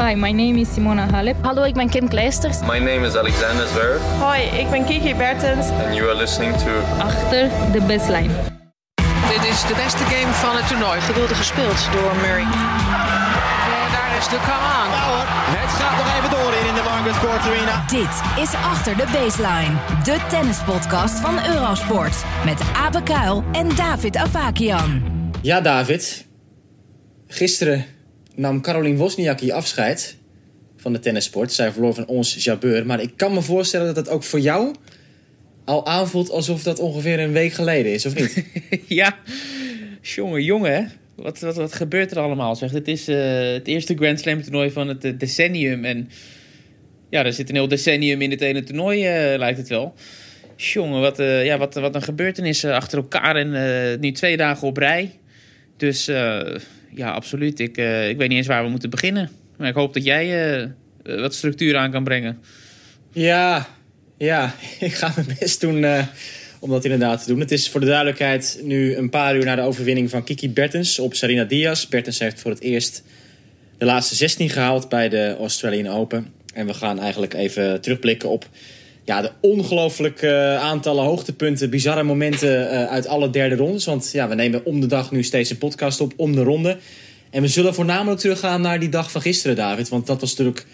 Hi, my name is Simona Halep. Hallo, ik ben Kim Kleisters. My name is Alexander Zverev. Hoi, ik ben Kiki Bertens. And you are listening to... Achter de baseline. Dit is de beste game van het toernooi. Geweldig gespeeld door Murray. En daar is de come on. Hoor, het gaat nog even door in de Margaret Court Arena. Dit is Achter de Baseline. De tennispodcast van Eurosport. Met Abe Kuil en David Avakian. Ja, David. Gisteren nam Caroline Wozniacki afscheid van de tennissport. Zij verloor van ons Jabeur. Maar ik kan me voorstellen dat het ook voor jou al aanvoelt alsof dat ongeveer een week geleden is, of niet? ja, jongen, jongen? Wat, wat, wat gebeurt er allemaal? Zeg? Het is uh, het eerste Grand Slam toernooi van het uh, decennium. En ja, er zit een heel decennium in het ene toernooi, uh, lijkt het wel. Jongen, wat, ja, wat, wat een gebeurtenis achter elkaar. En nu twee dagen op rij. Dus ja, absoluut. Ik, ik weet niet eens waar we moeten beginnen. Maar ik hoop dat jij wat structuur aan kan brengen. Ja, ja, ik ga mijn best doen uh, om dat inderdaad te doen. Het is voor de duidelijkheid nu een paar uur na de overwinning van Kiki Bertens op Sarina Diaz. Bertens heeft voor het eerst de laatste 16 gehaald bij de Australian Open. En we gaan eigenlijk even terugblikken op ja, de ongelooflijke uh, aantallen hoogtepunten, bizarre momenten uh, uit alle derde rondes. Want ja, we nemen om de dag nu steeds een podcast op, om de ronde. En we zullen voornamelijk teruggaan naar die dag van gisteren, David. Want dat was natuurlijk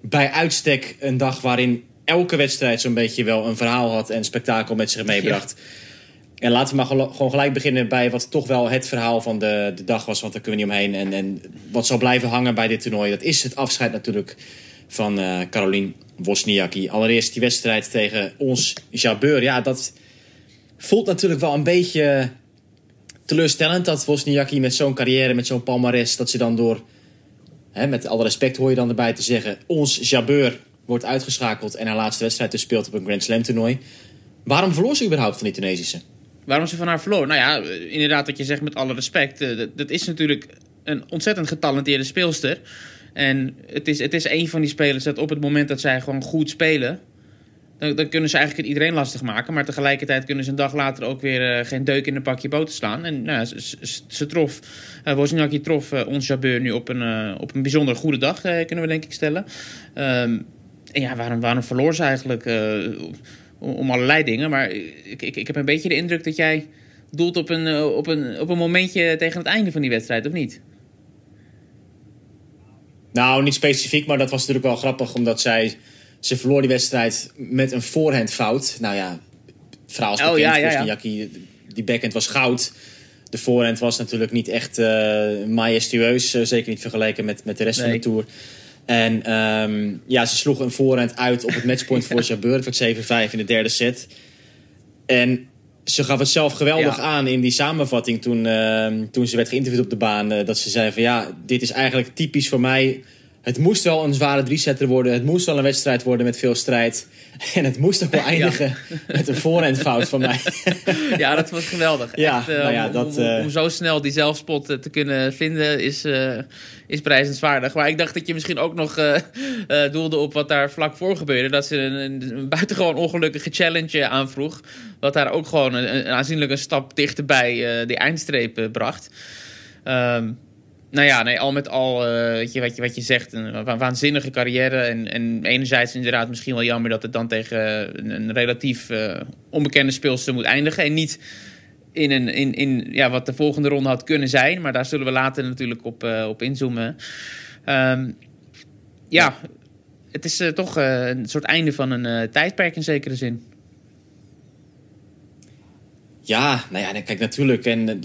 bij uitstek een dag waarin elke wedstrijd zo'n beetje wel een verhaal had en spektakel met zich meebracht. Ja. En laten we maar gewoon gelijk beginnen bij wat toch wel het verhaal van de, de dag was. Want daar kunnen we niet omheen. En, en wat zal blijven hangen bij dit toernooi, dat is het afscheid natuurlijk van uh, Caroline Wozniacki. Allereerst die wedstrijd tegen ons Jabeur. Ja, dat voelt natuurlijk wel een beetje teleurstellend. Dat Wozniacki met zo'n carrière, met zo'n palmares, dat ze dan door... Hè, met alle respect hoor je dan erbij te zeggen... ons Jabeur wordt uitgeschakeld en haar laatste wedstrijd dus speelt op een Grand Slam toernooi. Waarom verloor ze überhaupt van die Tunesische? Waarom ze van haar verloor? Nou ja, inderdaad wat je zegt met alle respect. Dat is natuurlijk een ontzettend getalenteerde speelster. En het is, het is een van die spelers dat op het moment dat zij gewoon goed spelen... Dan, dan kunnen ze eigenlijk iedereen lastig maken. Maar tegelijkertijd kunnen ze een dag later ook weer uh, geen deuk in een pakje boter slaan. En nou, ze, ze, trof, uh, Wozniacki trof uh, ons Jabeur nu op een, op een bijzonder goede dag, kunnen we denk ik stellen. Um, en ja, waarom, waarom verloor ze eigenlijk? Om, om, allerlei dingen. Maar ik, ik, ik heb een beetje de indruk dat jij doelt op een, op, een, op een momentje tegen het einde van die wedstrijd, of niet? Nou, niet specifiek, maar dat was natuurlijk wel grappig. Omdat zij, ze verloor die wedstrijd met een voorhandfout. Nou ja, verhaal is bekend. Oh, ja, ja, ja. die backhand was goud. De voorhand was natuurlijk niet echt uh, majestueus. zeker niet vergeleken met, met de rest nee. van de Tour. En um, ja, ze sloegen een voorhand uit op het matchpoint voor Jabeur. Het werd 7-5 in de derde set. En ze gaf het zelf geweldig ja. aan in die samenvatting toen, uh, toen ze werd geïnterviewd op de baan. Uh, dat ze zei van ja, dit is eigenlijk typisch voor mij. Het moest wel een zware drie-setter worden. Het moest wel een wedstrijd worden met veel strijd. En het moest ook wel eindigen ja. met een voorhandfout van mij. ja, dat was geweldig. Ja, Echt, uh, nou ja, dat, om, om, om, zo snel die zelfspot te kunnen vinden is, uh, is prijzenswaardig. Maar ik dacht dat je misschien ook nog uh, doelde op wat daar vlak voor gebeurde. Dat ze een, een buitengewoon ongelukkige challenge aanvroeg. Wat daar ook gewoon een, een aanzienlijk een stap dichterbij die eindstreep bracht. Um, nou ja, nee, al met al, uh, je, wat, je, wat je zegt, een wa waanzinnige carrière. En, en enerzijds inderdaad misschien wel jammer dat het dan tegen een, een relatief uh, onbekende speelster moet eindigen. En niet in, een, in, in ja, wat de volgende ronde had kunnen zijn. Maar daar zullen we later natuurlijk op, op inzoomen. Um, ja, het is toch een soort einde van een tijdperk in zekere zin. Ja, nou ja, kijk natuurlijk. En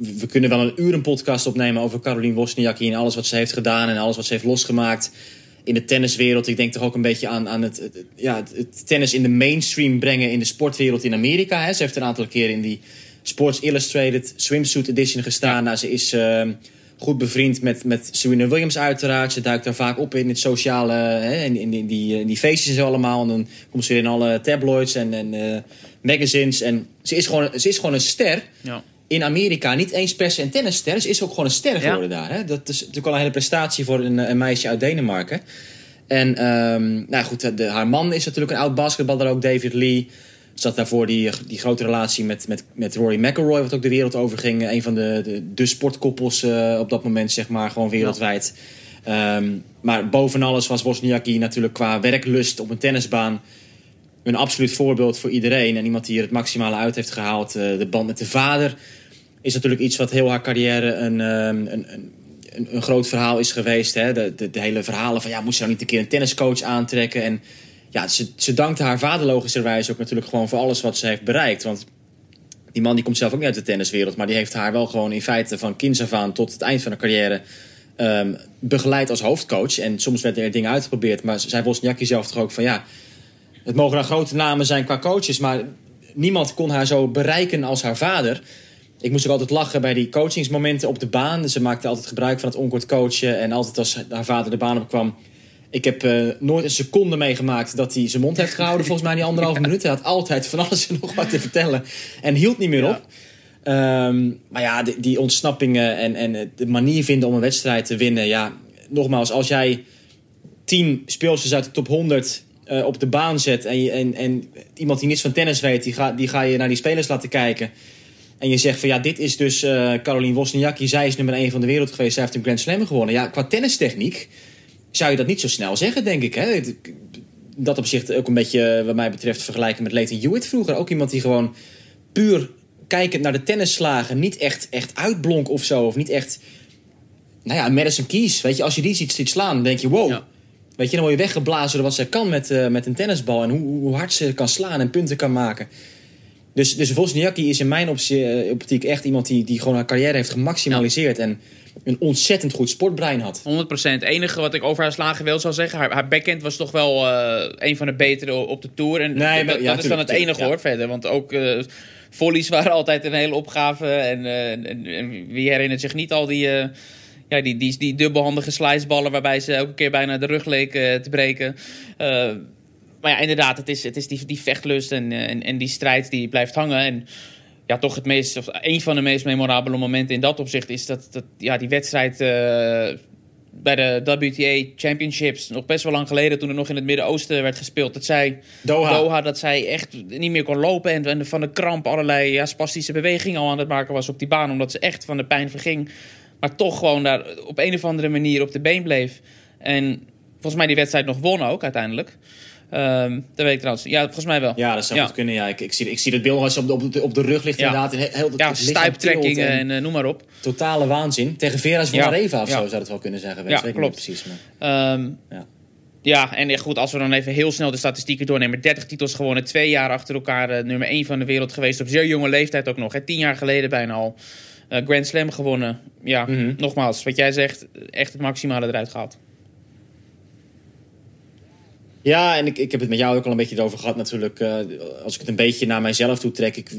we kunnen wel een uur een podcast opnemen over Caroline Wozniacki en alles wat ze heeft gedaan en alles wat ze heeft losgemaakt in de tenniswereld. Ik denk toch ook een beetje aan, aan het, het, ja, het tennis in de mainstream brengen in de sportwereld in Amerika. Hè. Ze heeft een aantal keren in die Sports Illustrated Swimsuit Edition gestaan. Nou, ze is uh, goed bevriend met, met Serena Williams uiteraard. Ze duikt daar vaak op in het sociale, hè, in, in, in, die, in die feestjes en zo allemaal. En dan komt ze weer in alle tabloids en, en uh, magazines. En ze is gewoon, ze is gewoon een ster. Ja in Amerika niet eens per se een tennisster. Ze is ook gewoon een ster geworden ja. daar. Hè? Dat is natuurlijk al een hele prestatie voor een, een meisje uit Denemarken. En um, nou goed, de, haar man is natuurlijk een oud basketballer ook, David Lee. Zat daarvoor die, die grote relatie met, met, met Rory McIlroy, wat ook de wereld over ging. Een van de, de, de sportkoppels uh, op dat moment, zeg maar, gewoon wereldwijd. Ehm, maar boven alles was Wozniacki natuurlijk qua werklust op een tennisbaan een absoluut voorbeeld voor iedereen. En iemand die er het maximale uit heeft gehaald. Eh, de band met de vader is natuurlijk iets wat heel haar carrière een, ehm, een, een, een, een groot verhaal is geweest. Hè? De, de, hele verhalen van ja, moest ze nou niet een keer een tenniscoach aantrekken? En ja, ze, ze dankte haar vader logischerwijs ook natuurlijk gewoon voor alles wat ze heeft bereikt. Want die man die komt zelf ook niet uit de tenniswereld. Maar die heeft haar wel gewoon in feite van kinds af aan tot het eind van haar carrière ehm, begeleid als hoofdcoach. En soms werden er dingen uitgeprobeerd. Maar zei Wozniacki zelf toch ook van ja, het mogen dan grote namen zijn qua coaches. Maar niemand kon haar zo bereiken als haar vader. Ik moest ook altijd lachen bij die coachingsmomenten op de baan. Ze maakte altijd gebruik van het onkort coachen. En altijd als haar vader de baan opkwam... Ik heb eh, nooit een seconde meegemaakt dat hij zijn mond heeft gehouden. Volgens mij die anderhalve minuut. Hij had altijd van alles en nog wat te vertellen. En hield niet meer op. Ehm, maar ja, die, die ontsnappingen en, en de manier vinden om een wedstrijd te winnen. Ja, nogmaals, als jij tien speelsters uit de top 100 eh, op de baan zet... En, je, en, en iemand die niets van tennis weet, die ga, die ga je naar die spelers laten kijken... En je zegt van ja, dit is dus uh, Caroline Wozniacki. Zij is nummer 1 van de wereld geweest. Zij heeft een Grand Slam gewonnen. Ja, qua tennistechniek zou je dat niet zo snel zeggen, denk ik. Hè? Dat op zich ook een beetje, wat mij betreft, vergelijken met Leighton Hewitt vroeger. Ook iemand die gewoon puur kijkend naar de tennisslagen niet echt, echt uitblonk of zo. Of niet echt... Nou ja, Madison Keys, weet je, als je die ziet, ziet slaan, dan denk je wow. Ja. Weet je, dan word je weggeblazen door wat zij kan met, uh, met een tennisbal. En hoe, hoe hard ze kan slaan en punten kan maken. Dus, dus Wozniacki is in mijn optie, optiek echt iemand die, die gewoon haar carrière heeft gemaximaliseerd. Ja. En een ontzettend goed sportbrein had. 100%. Het enige wat ik over haar slagen wil zou zeggen... haar, haar backhand was toch wel uh, een van de betere op de Tour. En nee, dat, ja, dat is dan het enige ja. hoor, verder. Want ook uh, volleys waren altijd een hele opgave. En, uh, en, en wie herinnert zich niet al die... ja, die, die, die dubbelhandige sliceballen waarbij ze elke keer bijna de rug leek te breken. Maar ja, inderdaad, het is, het is die, die vechtlust en, en, en die strijd die blijft hangen. En ja, toch het meest, of een van de meest memorabele momenten in dat opzicht is dat, dat ja, die wedstrijd uh, bij de WTA Championships, nog best wel lang geleden, toen er nog in het Midden-Oosten werd gespeeld, dat zij, Doha. Doha, dat zij echt niet meer kon lopen en, en van de kramp allerlei ja, spastische bewegingen al aan het maken was op die baan, omdat ze echt van de pijn verging. Maar toch gewoon daar op een of andere manier op de been bleef. En volgens mij die wedstrijd nog won ook uiteindelijk. Um, dat weet ik trouwens. Ja, volgens mij wel. Ja, dat zou ja. goed kunnen. Ja, ik, ik, zie, ik zie het beeld als ze op de, op de, op de rug ligt ja. inderdaad. Heel, heel, ja, stuiptrekkingen en, en uh, noem maar op. Totale waanzin. Tegen Vera van ja. Reva of zo zou het wel kunnen zeggen. Ja, weet klopt. precies. Maar... Um, ja. ja, en goed, als we dan even heel snel de statistieken doornemen. 30 titels gewonnen, twee jaar achter elkaar uh, nummer 1 van de wereld geweest. Op zeer jonge leeftijd ook nog. Hè. Tien jaar geleden bijna al. Uh, Grand Slam gewonnen. Ja, mm -hmm. nogmaals, wat jij zegt, echt het maximale eruit gehaald. Ja, en ik, ik heb het met jou ook al een beetje erover gehad natuurlijk. Uh, als ik het een beetje naar mijzelf toe trek. Ik,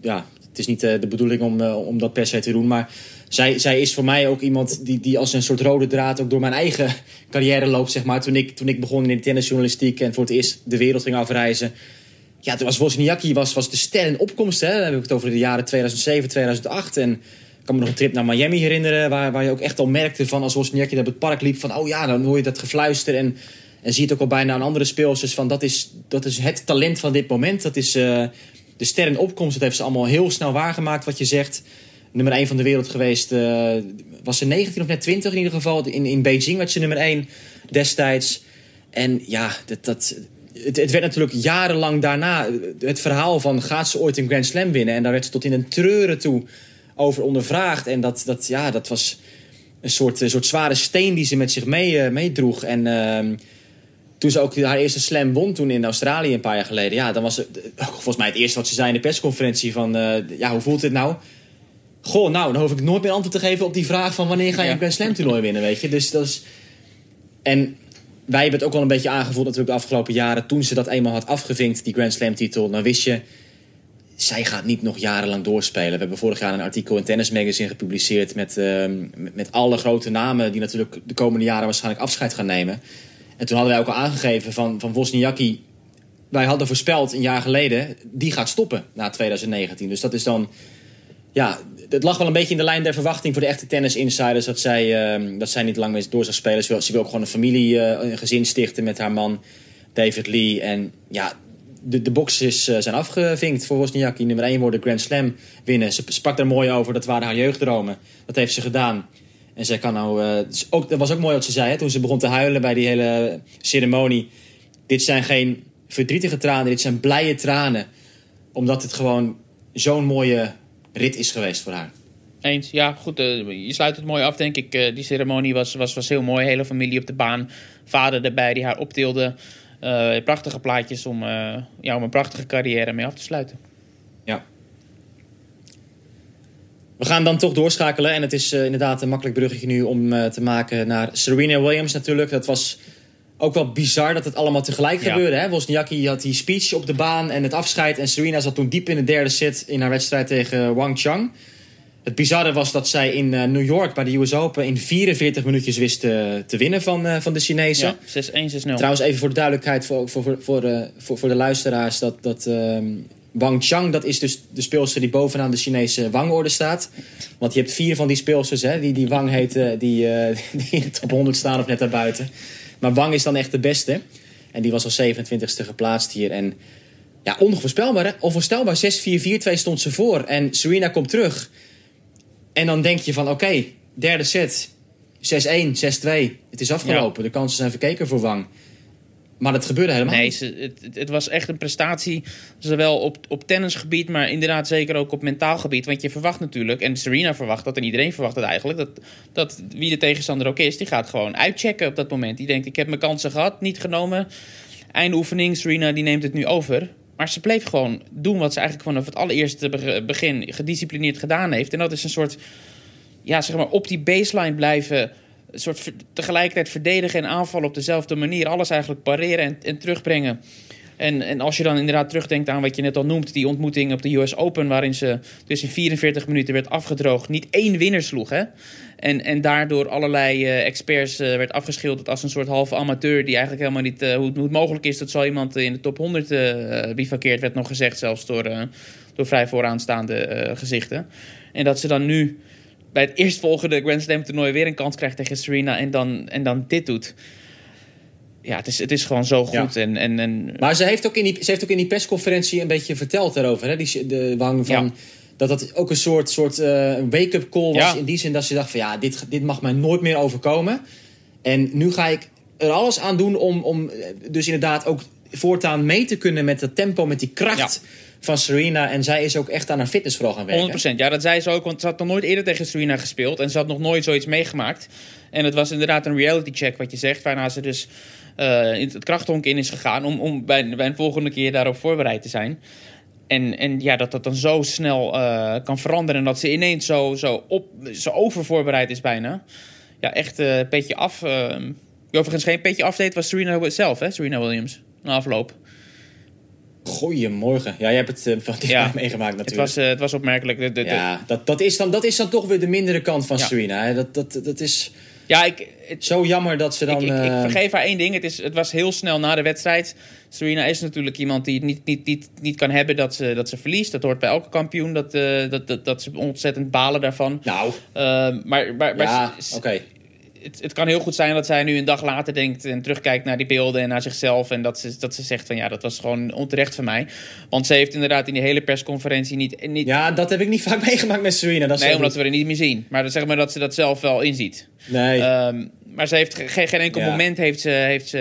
ja, het is niet uh, de bedoeling om, uh, om dat per se te doen. Maar zij, zij is voor mij ook iemand die, die als een soort rode draad... ook door mijn eigen carrière loopt, zeg maar. Toen ik, toen ik begon in tennisjournalistiek en voor het eerst de wereld ging afreizen... Ja, toen was Wozniacki was, was de ster in opkomst. Hè? Dan heb ik het over de jaren 2007, 2008. En ik kan me nog een trip naar Miami herinneren... waar, waar je ook echt al merkte van als Wozniacki op het park liep... van oh ja, dan hoor je dat gefluister en... En zie je het ook al bijna aan andere speelsters van dat is, dat is het talent van dit moment. Dat is uh, de ster in opkomst. Dat heeft ze allemaal heel snel waargemaakt wat je zegt. Nummer 1 van de wereld geweest. Uh, was ze 19 of net 20 in ieder geval. In, in Beijing werd ze nummer 1 destijds. En ja, dat, dat, het, het werd natuurlijk jarenlang daarna het verhaal van gaat ze ooit een Grand Slam winnen. En daar werd ze tot in een treuren toe over ondervraagd. En dat, dat, ja, dat was een soort, een soort zware steen die ze met zich mee, meedroeg. En... Toen ze ook haar eerste slam won toen in Australië een paar jaar geleden. Ja, dan was het volgens mij het eerste wat ze zei in de persconferentie van... Uh, ja, hoe voelt het nou? Goh, nou, dan hoef ik nooit meer antwoord te geven op die vraag van... wanneer ga je een Grand Slam toernooi winnen, weet je? Dus dat is... En wij hebben het ook wel een beetje aangevoeld natuurlijk de afgelopen jaren... toen ze dat eenmaal had afgevinkt, die Grand Slam titel... dan wist je, zij gaat niet nog jarenlang doorspelen. We hebben vorig jaar een artikel in Tennis Magazine gepubliceerd... met, uh, met, met alle grote namen die natuurlijk de komende jaren waarschijnlijk afscheid gaan nemen... En toen hadden wij ook al aangegeven van, van Wozniacki... wij hadden voorspeld een jaar geleden... die gaat stoppen na 2019. Dus dat is dan... Ja, het lag wel een beetje in de lijn der verwachting... voor de echte tennis-insiders... dat zij, uh, dat zij niet lang meer door zou spelen. Ze wil, ze wil ook gewoon een familie, uh, een gezin stichten met haar man David Lee. En ja, de, de boxes uh, zijn afgevinkt voor Wozniacki. Nummer 1 worden Grand Slam winnen. Ze sprak daar mooi over, dat waren haar jeugddromen. Dat heeft ze gedaan. En zij kan nou... het is ook, dat was ook mooi wat ze zei, hè, toen ze begon te huilen bij die hele ceremonie. Dit zijn geen verdrietige tranen, dit zijn blije tranen. Omdat het gewoon zo'n mooie rit is geweest voor haar. Eens, ja, goed. eh, je sluit het mooi af, denk ik. Eh, die ceremonie was, was, was heel mooi. Hele familie op de baan. Vader erbij die haar optilde. Prachtige plaatjes om, ja, om een prachtige carrière mee af te sluiten. Ja. We gaan dan toch doorschakelen. En het is eh, inderdaad een makkelijk bruggetje nu om eh, te maken naar Serena Williams natuurlijk. Dat was ook wel bizar dat het allemaal tegelijk Ja. gebeurde. Hè? Wozniacki had die speech op de baan en het afscheid. En Serena zat toen diep in de derde set in haar wedstrijd tegen Wang Chang. Het bizarre was dat zij in eh, New York bij de US Open in 44 minuutjes wist te winnen van, van de Chinezen. Ja, 6-1, 6-0. Trouwens, even voor de duidelijkheid voor, voor, voor, voor, voor, voor de luisteraars. Dat, dat ehm, Wang Chang, dat is dus de speelster die bovenaan de Chinese wangorde staat. Want je hebt vier van die speelsters, hè, die, die Wang heten, die, eh, die in de top 100 staan of net daarbuiten. Maar Wang is dan echt de beste. En die was als 27ste geplaatst hier. En ja, onvoorspelbaar, hè? Onvoorstelbaar. 6-4-4-2 stond ze voor. En Serena komt terug. En dan denk je van, oké, derde set. 6-1, 6-2. Het is afgelopen. De kansen zijn verkeken voor Wang. Maar dat gebeurde helemaal Nee, niet. het, het- was echt een prestatie. Zowel op, op tennisgebied, maar inderdaad zeker ook op mentaal gebied. Want je verwacht natuurlijk, en Serena verwacht dat, en iedereen verwacht het eigenlijk, dat, dat wie de tegenstander ook is, die gaat gewoon uitchecken op dat moment. Die denkt, ik heb mijn kansen gehad, niet genomen. Einde oefening, Serena die neemt het nu over. Maar ze bleef gewoon doen wat ze eigenlijk vanaf het allereerste be- begin gedisciplineerd gedaan heeft. En dat is een soort, ja, zeg maar, op die baseline blijven. Een soort tegelijkertijd verdedigen en aanvallen op dezelfde manier. Alles eigenlijk pareren en, en terugbrengen. En, en als je dan inderdaad terugdenkt aan wat je net al noemt, die ontmoeting op de US Open, waarin ze dus in 44 minuten werd afgedroogd, niet één winnaar sloeg. Hè? En, en daardoor allerlei eh, experts eh, werd afgeschilderd als een soort halve amateur, die eigenlijk helemaal niet, eh, hoe, het, mogelijk is dat zo iemand in de top 100 eh bivakkeert, werd nog gezegd, zelfs door, door vrij vooraanstaande gezichten. En dat ze dan nu bij het eerstvolgende Grand Slam toernooi weer een kans krijgt tegen Serena en dan, en dan dit doet. Ja, het is, het is gewoon zo goed. Ja. En, en, en Maar ze heeft, ook in die, ze heeft ook in die persconferentie een beetje verteld daarover. Hè? Die, de Wang van... Ja. Dat dat ook een soort, soort eh, wake-up call was. Ja. In die zin dat ze dacht van ja, dit, dit mag mij nooit meer overkomen. En nu ga ik er alles aan doen om, om eh, dus inderdaad ook voortaan mee te kunnen met het tempo, met die kracht van Serena. En zij is ook echt aan haar fitness vooral gaan werken. 100%. Ja, dat zei ze ook, want ze had nog nooit eerder tegen Serena gespeeld. En ze had nog nooit zoiets meegemaakt. En het was inderdaad een reality check, wat je zegt. Waarna ze dus eh, in het krachthonk in is gegaan. Om, om bij, bij een volgende keer daarop voorbereid te zijn. En, en ja, dat dat dan zo snel eh, kan veranderen. En dat ze ineens zo, zo, op, zo overvoorbereid is bijna. Ja, echt eh petje af. die overigens geen petje afdeed, was Serena zelf, hè? Serena Williams. Na afloop. Goedemorgen. Ja, jij hebt het eh, van dichtbij Ja. meegemaakt natuurlijk. Het was, eh, het was opmerkelijk. De, de, de- ja, dat, dat, is dan, dat is dan toch weer de mindere kant van Ja. Serena. Hè? Dat, dat, dat is ja ik, het, zo jammer dat ze dan... ik, ik, ik eh, vergeef haar één ding. Het, is, het was heel snel na de wedstrijd. Serena is natuurlijk iemand die het niet, niet, niet, niet kan hebben dat ze, dat ze verliest. Dat hoort bij elke kampioen. Dat, dat, dat, dat ze ontzettend balen daarvan. Nou, Eh, maar maar, maar ja, oké. Het, het kan heel goed zijn dat zij nu een dag later denkt en terugkijkt naar die beelden en naar zichzelf. En dat ze, dat ze zegt van ja, dat was gewoon onterecht van mij. Want ze heeft inderdaad in die hele persconferentie niet... niet Ja, dat heb ik niet vaak meegemaakt met Serena. Dat is nee, omdat goed. we er niet meer zien. Maar zeg maar dat ze dat zelf wel inziet. Nee. Ehm, maar ze heeft ge- geen, geen enkel Ja. moment heeft ze, heeft ze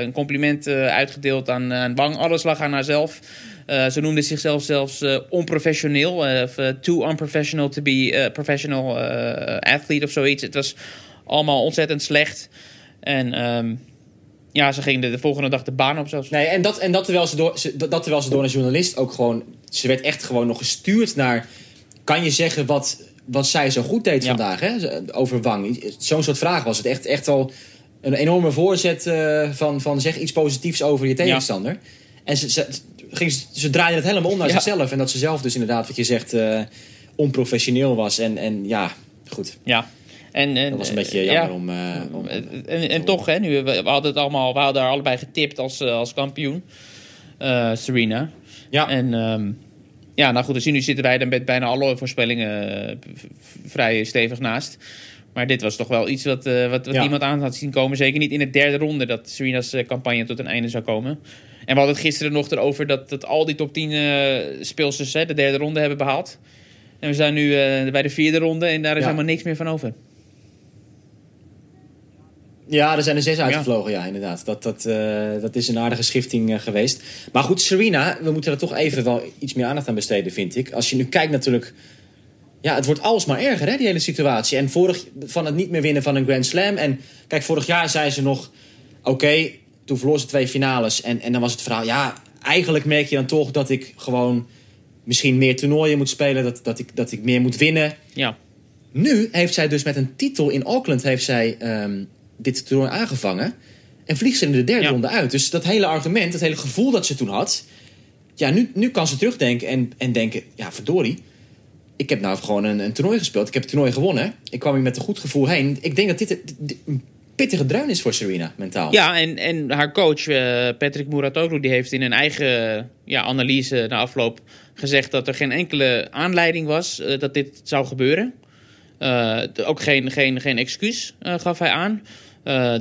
een compliment eh, uitgedeeld aan, aan Wang. Alles lag aan haarzelf. Eh, ze noemde zichzelf zelfs eh, onprofessioneel. of, too unprofessional to be a professional athlete of zoiets. Het was allemaal ontzettend slecht. En ehm, ja, ze ging de, de volgende dag de baan op zelfs. Nee, en dat, en dat, terwijl ze door, ze- dat, terwijl ze door een journalist ook gewoon... Ze werd echt gewoon nog gestuurd naar... Kan je zeggen wat, wat zij zo goed deed Ja. vandaag, hè? Over Wang. Zo'n soort vraag was het. Echt, echt al een enorme voorzet eh, van, van zeg iets positiefs over je tegenstander. En ze, ze, ging, ze, ze draaide het helemaal om naar Ja. zichzelf. En dat ze zelf dus inderdaad, wat je zegt, eh, onprofessioneel was. En, en ja, goed. Ja. En, en, Dat was een eh, beetje ja. jammer om... eh, om- En, en toch, hè, nu, we, hadden het allemaal, we hadden haar allebei getipt als, eh, als kampioen. Eh, Serena. ja. En ehm, ja, nou goed, dus nu zitten wij er met bijna alle voorspellingen eh, vrij stevig naast. Maar dit was toch wel iets wat, eh, wat, wat Ja. niemand aan had zien komen. Zeker niet in de derde ronde dat Serena's eh, campagne tot een einde zou komen. En we hadden het gisteren nog erover dat, dat al die top 10 eh, speelsters hè, de derde ronde hebben behaald. En we zijn nu eh, bij de vierde ronde en daar is Ja. helemaal niks meer van over. Ja, er zijn er zes uitgevlogen, ja, inderdaad. Dat, dat, eh, dat is een aardige schifting eh, geweest. Maar goed, Serena, we moeten er toch even wel iets meer aandacht aan besteden, vind ik. Als je nu kijkt natuurlijk... Ja, het wordt alsmaar erger, hè, die hele situatie. En vorig, van het niet meer winnen van een Grand Slam. En kijk, vorig jaar zei ze nog... Oké, toen verloor ze twee finales. En, en dan was het verhaal... Ja, eigenlijk merk je dan toch dat ik gewoon... Misschien meer toernooien moet spelen. Dat, dat, ik, dat ik meer moet winnen. Ja. Nu heeft zij dus met een titel in Auckland heeft zij, ehm, dit toernooi aangevangen. En vliegt ze in de derde Ja. ronde uit. Dus dat hele argument, dat hele gevoel dat ze toen had. Ja, nu, nu kan ze terugdenken en, en denken: ja, verdorie. Ik heb nou gewoon een, een toernooi gespeeld. Ik heb het toernooi gewonnen. Ik kwam hier met een goed gevoel heen. Ik denk dat dit, dit een pittige druin is voor Serena, mentaal. Ja, en, en haar coach eh, Patrick Muratoglu die heeft in een eigen ja, analyse na afloop gezegd dat er geen enkele aanleiding was eh, dat dit zou gebeuren. Eh, ook geen, geen, geen excuus eh, gaf hij aan. Eh,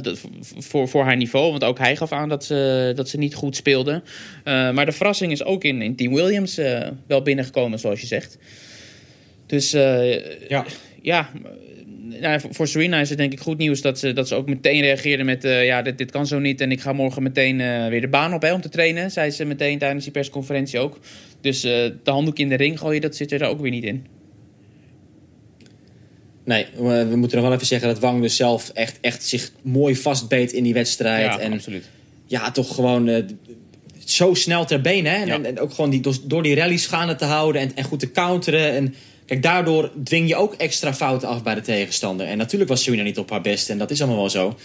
voor, voor haar niveau, want ook hij gaf aan dat ze, dat ze niet goed speelde. Maar de verrassing is ook in, in Team Williams wel binnengekomen, zoals je zegt. Dus Ja. ja, nou, voor- Serena is het denk ik goed nieuws dat ze, dat ze ook meteen reageerde met... ja, dit, dit kan zo niet en ik ga morgen meteen weer de baan op hè, om te trainen. Zei ze meteen tijdens die persconferentie ook. Dus de handdoek in de ring gooien, dat zit er ook weer niet in. Nee, we, we moeten nog wel even zeggen dat Wang dus zelf echt, echt zich mooi vastbeet in die wedstrijd. Ja, en absoluut. ja, toch gewoon eh, zo snel ter been. Hè? En, Ja. en, en ook gewoon die, door, die rallies gaande te houden en, en goed te counteren. En kijk, daardoor dwing je ook extra fouten af bij de tegenstander. En natuurlijk was Serena niet op haar best en dat is allemaal wel zo.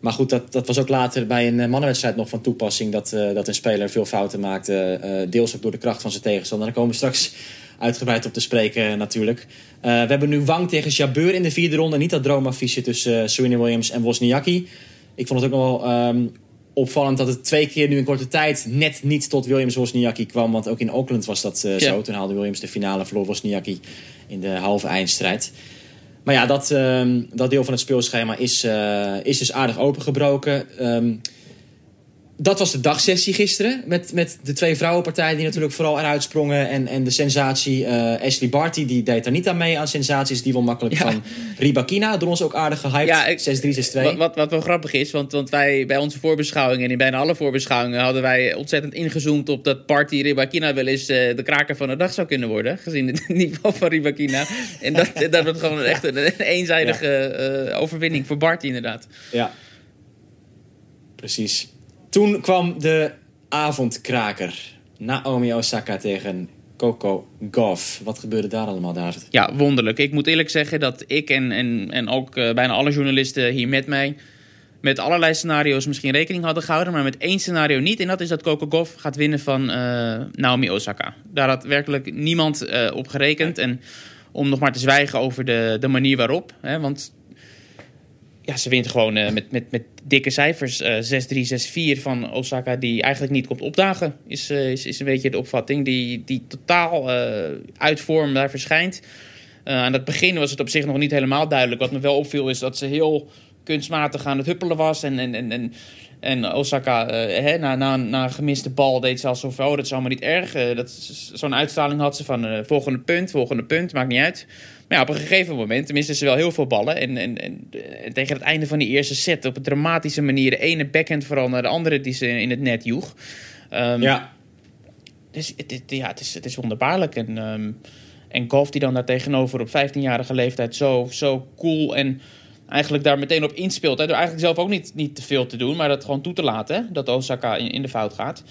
Maar goed, dat, dat was ook later bij een eh, mannenwedstrijd nog van toepassing. Dat, eh, dat een speler veel fouten maakte. deels ook door de kracht van zijn tegenstander. Daar komen we straks uitgebreid op te spreken natuurlijk. Eh, we hebben nu Wang tegen Jabeur in de vierde ronde. Niet dat droomaffiche tussen eh, Serena Williams en Wozniacki. Ik vond het ook nog wel ehm, opvallend dat het twee keer nu in korte tijd net niet tot Williams Wozniacki kwam. Want ook in Auckland was dat eh, Ja. zo. Toen haalde Williams de finale, verloor Wozniacki in de halve eindstrijd. Maar ja, dat, ehm, dat deel van het speelschema is, eh, is dus aardig opengebroken. Ehm, dat was de dagsessie gisteren. Met, met de twee vrouwenpartijen die natuurlijk vooral eruit sprongen. En, en de sensatie. eh, Ashley Barty die deed daar niet aan mee aan sensaties. Die won makkelijk Ja. van Ribakina. Door ons ook aardig gehyped. Ja, ik- 6-3, 6-2. Wat, wat, wat wel grappig is, want, want wij bij onze voorbeschouwingen en in bijna alle voorbeschouwingen hadden wij ontzettend ingezoomd op dat Party Ribakina wel eens eh, de kraker van de dag zou kunnen worden. Gezien het niveau van Ribakina. En dat, dat wordt gewoon echt een, een eenzijdige eh, overwinning voor Barty inderdaad. Ja. Precies. Toen kwam de avondkraker. Naomi Osaka tegen Coco Gauff. Wat gebeurde daar allemaal, David? Ja, wonderlijk. Ik moet eerlijk zeggen dat ik en, en, en ook eh, bijna alle journalisten hier met mij... met allerlei scenario's misschien rekening hadden gehouden... maar met één scenario niet. En dat is dat Coco Gauff gaat winnen van eh, Naomi Osaka. Daar had werkelijk niemand eh, op gerekend. En om nog maar te zwijgen over de, de manier waarop. Hè, want ja, ze wint gewoon eh, met, met, met dikke cijfers. eh 6-3, 6-4 van Osaka, die eigenlijk niet komt opdagen. Is, eh, is, is een beetje de opvatting. Die, die totaal eh uit vorm daar verschijnt. Eh, aan het begin was het op zich nog niet helemaal duidelijk. Wat me wel opviel is dat ze heel kunstmatig aan het huppelen was. En, en, en, en, en Osaka, eh, hè, na, na, na een gemiste bal, deed ze alsof oh, dat is allemaal niet erg. Eh, dat Zo'n uitstraling had ze van eh, volgende punt, volgende punt, maakt niet uit. Maar ja, op een gegeven moment, tenminste ze wel heel veel ballen. En, en, en, en tegen het einde van die eerste set, op een dramatische manier, de ene backhand vooral naar de andere die ze in het net joeg. Ehm, Ja. dus het, het- ja, het, is, het is wonderbaarlijk. En, ehm, en Golf die dan daar tegenover op 15-jarige leeftijd zo, zo cool en eigenlijk daar meteen op inspeelt. Hè, door eigenlijk zelf ook niet, niet te veel te doen, maar dat gewoon toe te laten. Hè, dat Osaka in, in de fout gaat.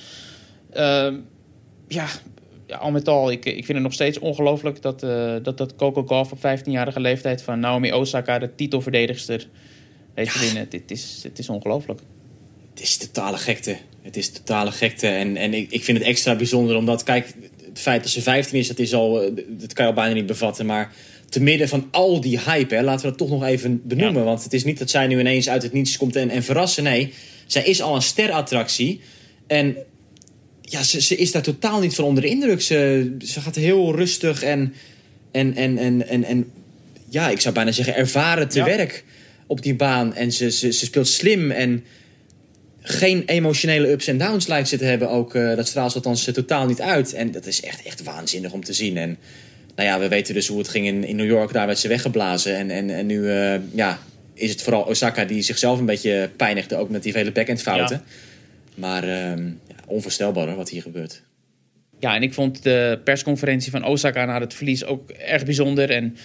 Ehm, ja, ja, al met al, ik, ik vind het nog steeds ongelooflijk dat, eh, dat, dat Coco Golf op 15-jarige leeftijd van Naomi Osaka, de titelverdedigster, weet winnen. Dit is, het is ongelooflijk. Het is totale gekte. Het is totale gekte. En, en ik, ik vind het extra bijzonder omdat, kijk, het feit dat ze 15 is, dat, is al, eh, dat kan je al bijna niet bevatten. Maar te midden van al die hype, hè, laten we dat toch nog even benoemen. Ja. Want het is niet dat zij nu ineens uit het niets komt en, en verrassen. Nee, zij is al een sterattractie. En ja, ze, ze is daar totaal niet van onder de indruk. Ze, ze gaat heel rustig en, en, en, en, en, en ja, ik zou bijna zeggen ervaren te Ja. werk op die baan. En ze, ze, ze speelt slim en geen emotionele ups en downs lijkt ze te hebben. Ook, eh, dat straalt ze althans eh, totaal niet uit. En dat is echt, echt waanzinnig om te zien. En nou ja, we weten dus hoe het ging in, in New York. Daar werd ze weggeblazen. En, en, en nu, eh, ja, is het vooral Osaka die zichzelf een beetje pijnigde, ook met die vele backhandfouten. Maar ehm, onvoorstelbaar wat hier gebeurt. Ja, en ik vond de persconferentie van Osaka na het verlies ook erg bijzonder en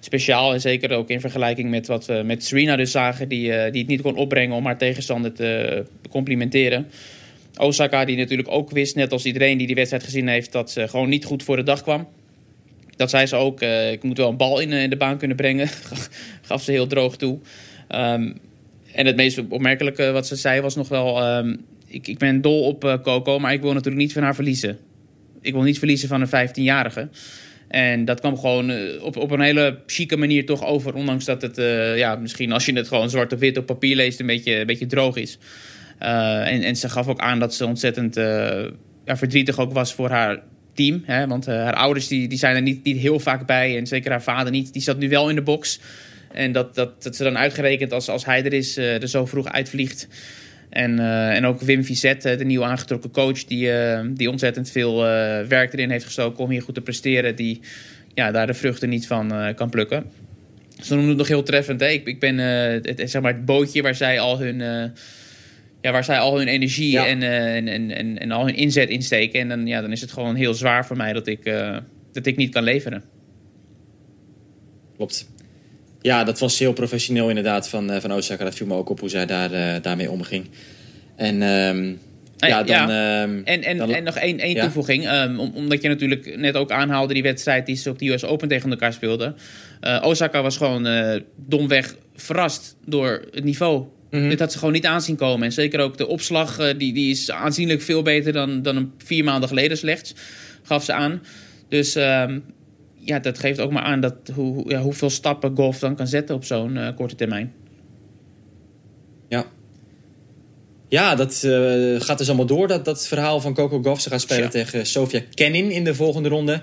speciaal. En zeker ook in vergelijking met wat we met Serena dus zagen, die, eh, die het niet kon opbrengen om haar tegenstander te complimenteren. Osaka, die natuurlijk ook wist, net als iedereen die die wedstrijd gezien heeft, dat ze gewoon niet goed voor de dag kwam. Dat zei ze ook, eh, ik moet wel een bal in, eh, de baan kunnen brengen. Gaf ze heel droog toe. Ehm, en het meest opmerkelijke wat ze zei was nog wel... ehm, ik, ik ben dol op eh, Coco, maar ik wil natuurlijk niet van haar verliezen. Ik wil niet verliezen van een 15-jarige. En dat kwam gewoon eh, op, op een hele chique manier toch over. Ondanks dat het, eh, ja, misschien als je het gewoon zwart op wit op papier leest, een beetje, een beetje droog is. En, en ze gaf ook aan dat ze ontzettend ja, verdrietig ook was voor haar team. Hè? Want haar ouders die, die zijn er niet, niet heel vaak bij. En zeker haar vader niet. Die zat nu wel in de box. En dat, dat, dat ze dan uitgerekend als, als hij er is, er zo vroeg uitvliegt. En, eh, en ook Wim Vizet, eh, de nieuw aangetrokken coach, die, eh, die ontzettend veel werk erin heeft gestoken om hier goed te presteren. Die ja, daar de vruchten niet van kan plukken. Ze noemen het nog heel treffend. Hè? Ik, ik ben het, zeg maar het bootje waar zij al hun, ja, waar zij al hun energie Ja. en, en, en, en, en al hun inzet insteken. En dan, ja, dan is het gewoon heel zwaar voor mij dat ik, dat ik niet kan leveren. Klopt. Ja, dat was heel professioneel inderdaad van, eh, van Osaka. Dat viel me ook op hoe zij daar, eh, daarmee omging. En ehm, ja, dan... ehm, En, en, dan- en nog één, één Ja? toevoeging. ehm, om- omdat je natuurlijk net ook aanhaalde die wedstrijd die ze op de US Open tegen elkaar speelden. Eh, Osaka was gewoon domweg verrast door het niveau. Mhm. Dit had ze gewoon niet aanzien komen. En zeker ook de opslag, die, die is aanzienlijk veel beter dan, dan een vier maanden geleden slechts. Gaf ze aan. Dus ehm, ja, dat geeft ook maar aan dat hoe, ja, hoeveel stappen golf dan kan zetten op zo'n eh, korte termijn. Ja. Ja, dat eh, gaat dus allemaal door, dat, dat verhaal van Coco Gauff. Ze gaat spelen Ja. tegen Sofia Kenin in de volgende ronde.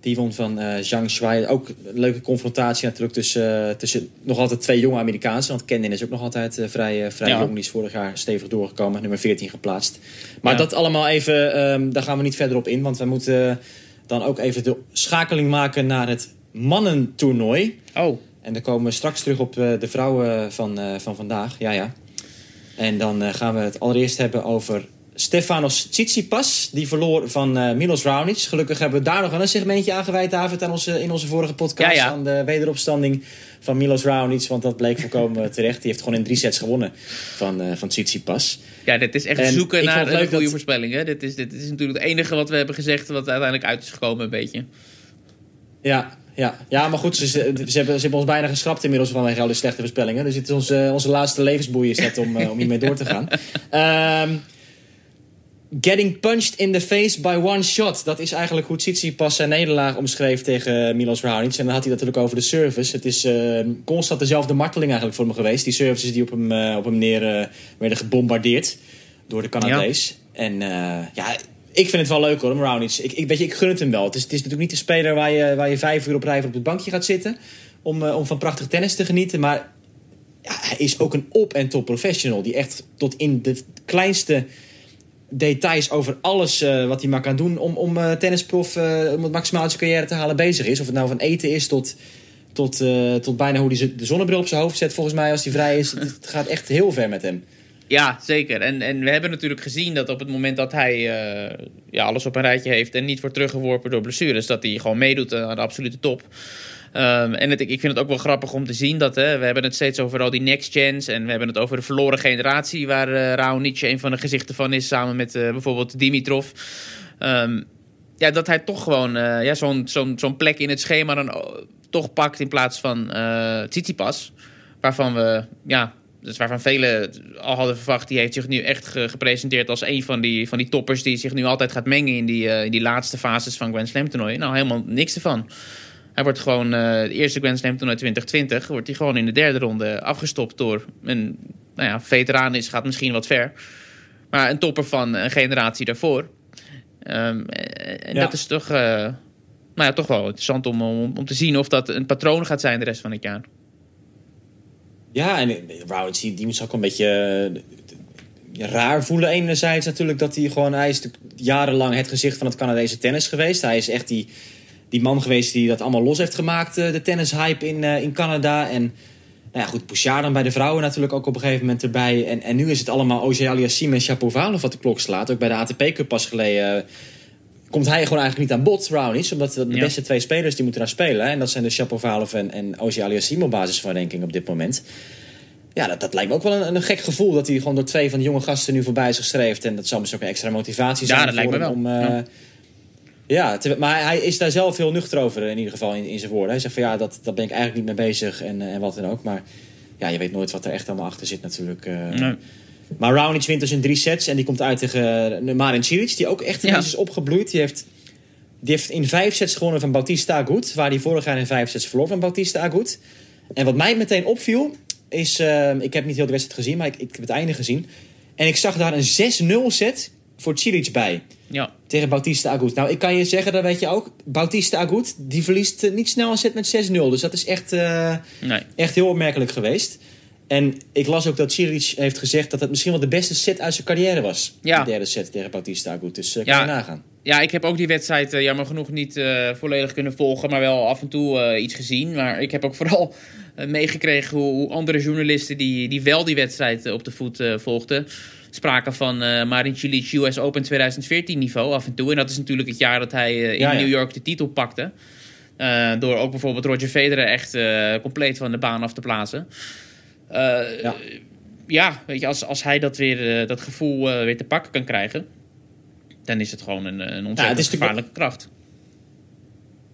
Die won van eh Zhang Shuai. Ook een leuke confrontatie natuurlijk tussen, tussen nog altijd twee jonge Amerikaanse. Want Kenin is ook nog altijd vrij, vrij Ja. jong. Die is vorig jaar stevig doorgekomen, nummer 14 geplaatst. Maar Ja. dat allemaal even, ehm, daar gaan we niet verder op in. Want we moeten dan ook even de schakeling maken naar het mannentoernooi. Oh, En dan komen we straks terug op eh, de vrouwen van, eh, van vandaag. Ja, ja. En dan eh, gaan we het allereerst hebben over Stefanos Tsitsipas. Die verloor van Milos Raonic. Gelukkig hebben we daar nog wel een segmentje aan gewijd, David, aan onze, in onze vorige podcast. Ja, ja. Aan de wederopstanding van Milos Raonic. Want dat bleek volkomen terecht. Die heeft gewoon in drie sets gewonnen van, eh van Tsitsipas. Ja, dit is echt En zoeken naar een goede dat- voorspelling. Hè? Dit, is, dit is natuurlijk het enige wat we hebben gezegd... wat uiteindelijk uit is gekomen een beetje. Ja, ja. ja maar goed, ze, ze, hebben, ze hebben ons bijna geschrapt inmiddels vanwege al die slechte voorspellingen. Dus het is onze, onze laatste levensboei is dat om, eh, om hiermee door te gaan. Ehm, getting punched in the face by one shot. Dat is eigenlijk hoe Tsitsipas zijn nederlaag omschreef tegen Milos Raonic. En dan had hij natuurlijk over de service. Het is eh, constant dezelfde marteling eigenlijk voor hem geweest. Die services die op hem, eh, op hem neer eh, werden gebombardeerd door de Canadees. En eh, ja, ik vind het wel leuk hoor, om Raonic. Ik, ik, weet je, ik gun het hem wel. Het is, het is natuurlijk niet de speler waar je, waar je vijf uur op rij op het bankje gaat zitten. Om, eh, om van prachtig tennis te genieten. Maar ja, hij is ook een op- en top professional. Die echt tot in de kleinste details over alles eh, wat hij maar kan doen om, om eh, tennisprof, eh, om het maximaal zijn carrière te halen bezig is. Of het nou van eten is tot, tot, tot bijna hoe hij de zonnebril op zijn hoofd zet volgens mij als hij vrij is. Het, gaat echt heel ver met hem. Ja, zeker. En, en we hebben natuurlijk gezien dat op het moment dat hij ja, alles op een rijtje heeft... en niet wordt teruggeworpen door blessures... dat hij gewoon meedoet aan de absolute top. Ehm, en ik vind het ook wel grappig om te zien dat... Hè, we hebben het steeds over al die next gens... en we hebben het over de verloren generatie... waar eh Raonic een van de gezichten van is... samen met eh, bijvoorbeeld Dimitrov. Ehm, ja, dat hij toch gewoon eh, ja, zo'n plek in het schema... dan oh, toch pakt in plaats van eh Tsitsipas. Waarvan we... Ja, dus waarvan velen al hadden verwacht, die heeft zich nu echt ge- gepresenteerd als een van die, van die toppers die zich nu altijd gaat mengen in die, in die laatste fases van Grand Slam toernooien. Nou, helemaal niks ervan. Hij wordt gewoon, eh de eerste Grand Slam toernooi 2020, wordt hij gewoon in de derde ronde afgestopt door een, nou ja, veteraan is, gaat misschien wat ver. Maar een topper van een generatie daarvoor. Ehm, en Ja. dat is toch, eh, nou ja, toch wel interessant om, om, om te zien of dat een patroon gaat zijn de rest van het jaar. Ja, en die, die moet ook een beetje eh, raar voelen. Enerzijds natuurlijk dat hij gewoon... Hij is jarenlang het gezicht van het Canadese tennis geweest. Hij is echt die, die man geweest die dat allemaal los heeft gemaakt. eh, De tennishype in, eh, in Canada. En nou ja, goed, Bouchard dan bij de vrouwen natuurlijk ook op een gegeven moment erbij. En, en nu is het allemaal Oje Aliassim en Shapovalov wat de klok slaat. Ook bij de ATP Cup pas geleden eh, komt hij gewoon eigenlijk niet aan bod, Raonic. Omdat de Ja. beste twee spelers die moeten daar spelen. hè. En dat zijn de Shapovalov en, en Oje Aliassim op basis van ranking op dit moment. Ja, dat, dat lijkt me ook wel een, een gek gevoel dat hij gewoon door twee van de jonge gasten nu voorbij is gestreefd. En dat zal misschien ook een extra motivatie Ja, zijn dat voor lijkt me hem wel. om... Ja. Ja, maar hij is daar zelf heel nuchter over in ieder geval in, in zijn woorden. Hij zegt van ja, dat, dat ben ik eigenlijk niet mee bezig en, eh, en wat dan ook. Maar ja, je weet nooit wat er echt allemaal achter zit natuurlijk. eh. Nee. Maar Raonic wint dus in drie sets en die komt uit tegen uh, Marin Cilic, die ook echt Ja. is opgebloeid. Die heeft, die heeft in vijf sets gewonnen van Bautista Agut, waar hij vorig jaar in vijf sets verloor van Bautista Agut. En wat mij meteen opviel, is, eh, ik heb niet heel de wedstrijd gezien, maar ik, ik heb het einde gezien. En ik zag daar een 6-0 set voor Cilic bij Ja. tegen Bautista Agut. Nou, ik kan je zeggen, dat weet je ook. Bautista Agut, die verliest eh, niet snel een set met 6-0. Dus dat is echt, eh, Nee. echt heel opmerkelijk geweest. En ik las ook dat Cilic heeft gezegd dat het misschien wel de beste set uit zijn carrière was. Ja. De derde set tegen Bautista Agut. Dus eh, kan Ja. je nagaan. Ja, ik heb ook die wedstrijd jammer genoeg niet volledig kunnen volgen, maar wel af en toe iets gezien. Maar ik heb ook vooral meegekregen hoe, hoe andere journalisten die, die wel die wedstrijd op de voet volgden, spraken van eh Marin Cilic US Open 2014 niveau af en toe. En dat is natuurlijk het jaar dat hij eh, in Ja, ja. New York de titel pakte. Eh, door ook bijvoorbeeld Roger Federer echt compleet van de baan af te plaatsen. Ja. ja, weet je, als, als hij dat, weer, dat gevoel weer te pakken kan krijgen, dan is het gewoon een, een ontzettend het gevaarlijke kracht.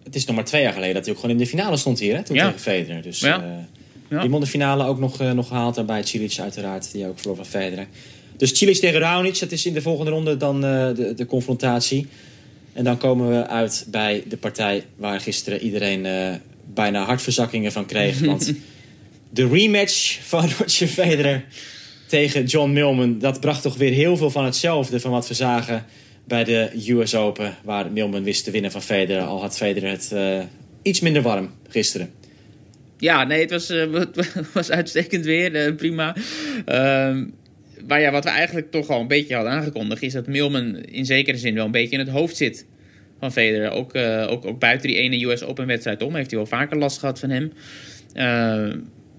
Het is nog maar twee jaar geleden dat hij ook gewoon in de finale stond hier. Hè, toen tegen Federer. Dus Ja. die won de finale ook nog, nog gehaald. Daarbij Cilic uiteraard, die ook verloor van Federer. Dus Cilic tegen Raonic, dat is in de volgende ronde dan eh, de, de confrontatie. En dan komen we uit bij de partij waar gisteren iedereen eh, bijna hartverzakkingen van kreeg. Want de rematch van Roger Federer tegen John Millman... dat bracht toch weer heel veel van hetzelfde van wat we zagen bij de US Open... waar Millman wist te winnen van Federer. Al had Federer het eh, iets minder warm gisteren. Ja, nee, het was, was uitstekend weer. prima. Ehm, maar ja, wat we eigenlijk toch al een beetje hadden aangekondigd... is dat Milman in zekere zin wel een beetje in het hoofd zit van Federer. Ook, eh, ook, ook buiten die ene US Open wedstrijd om... heeft hij wel vaker last gehad van hem. Ehm,